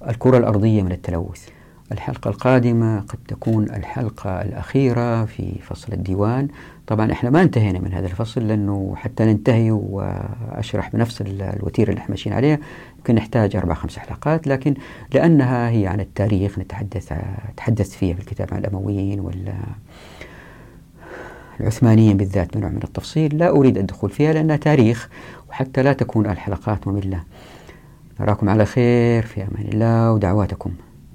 الكرة الأرضية من التلوث. الحلقة القادمة قد تكون الحلقة الأخيرة في فصل الديوان. طبعا إحنا ما انتهينا من هذا الفصل لأنه حتى ننتهي وأشرح بنفس الوتيرة اللي إحنا ماشيين عليها. يمكن نحتاج أربع خمس حلقات لكن لأنها هي عن التاريخ نتحدث تحدثت فيها في الكتاب عن الأمويين ولا العثمانيين بالذات بنوع من التفصيل لا أريد الدخول فيها لأنها تاريخ وحتى لا تكون الحلقات مملة. نراكم على خير في أمان الله ودعواتكم.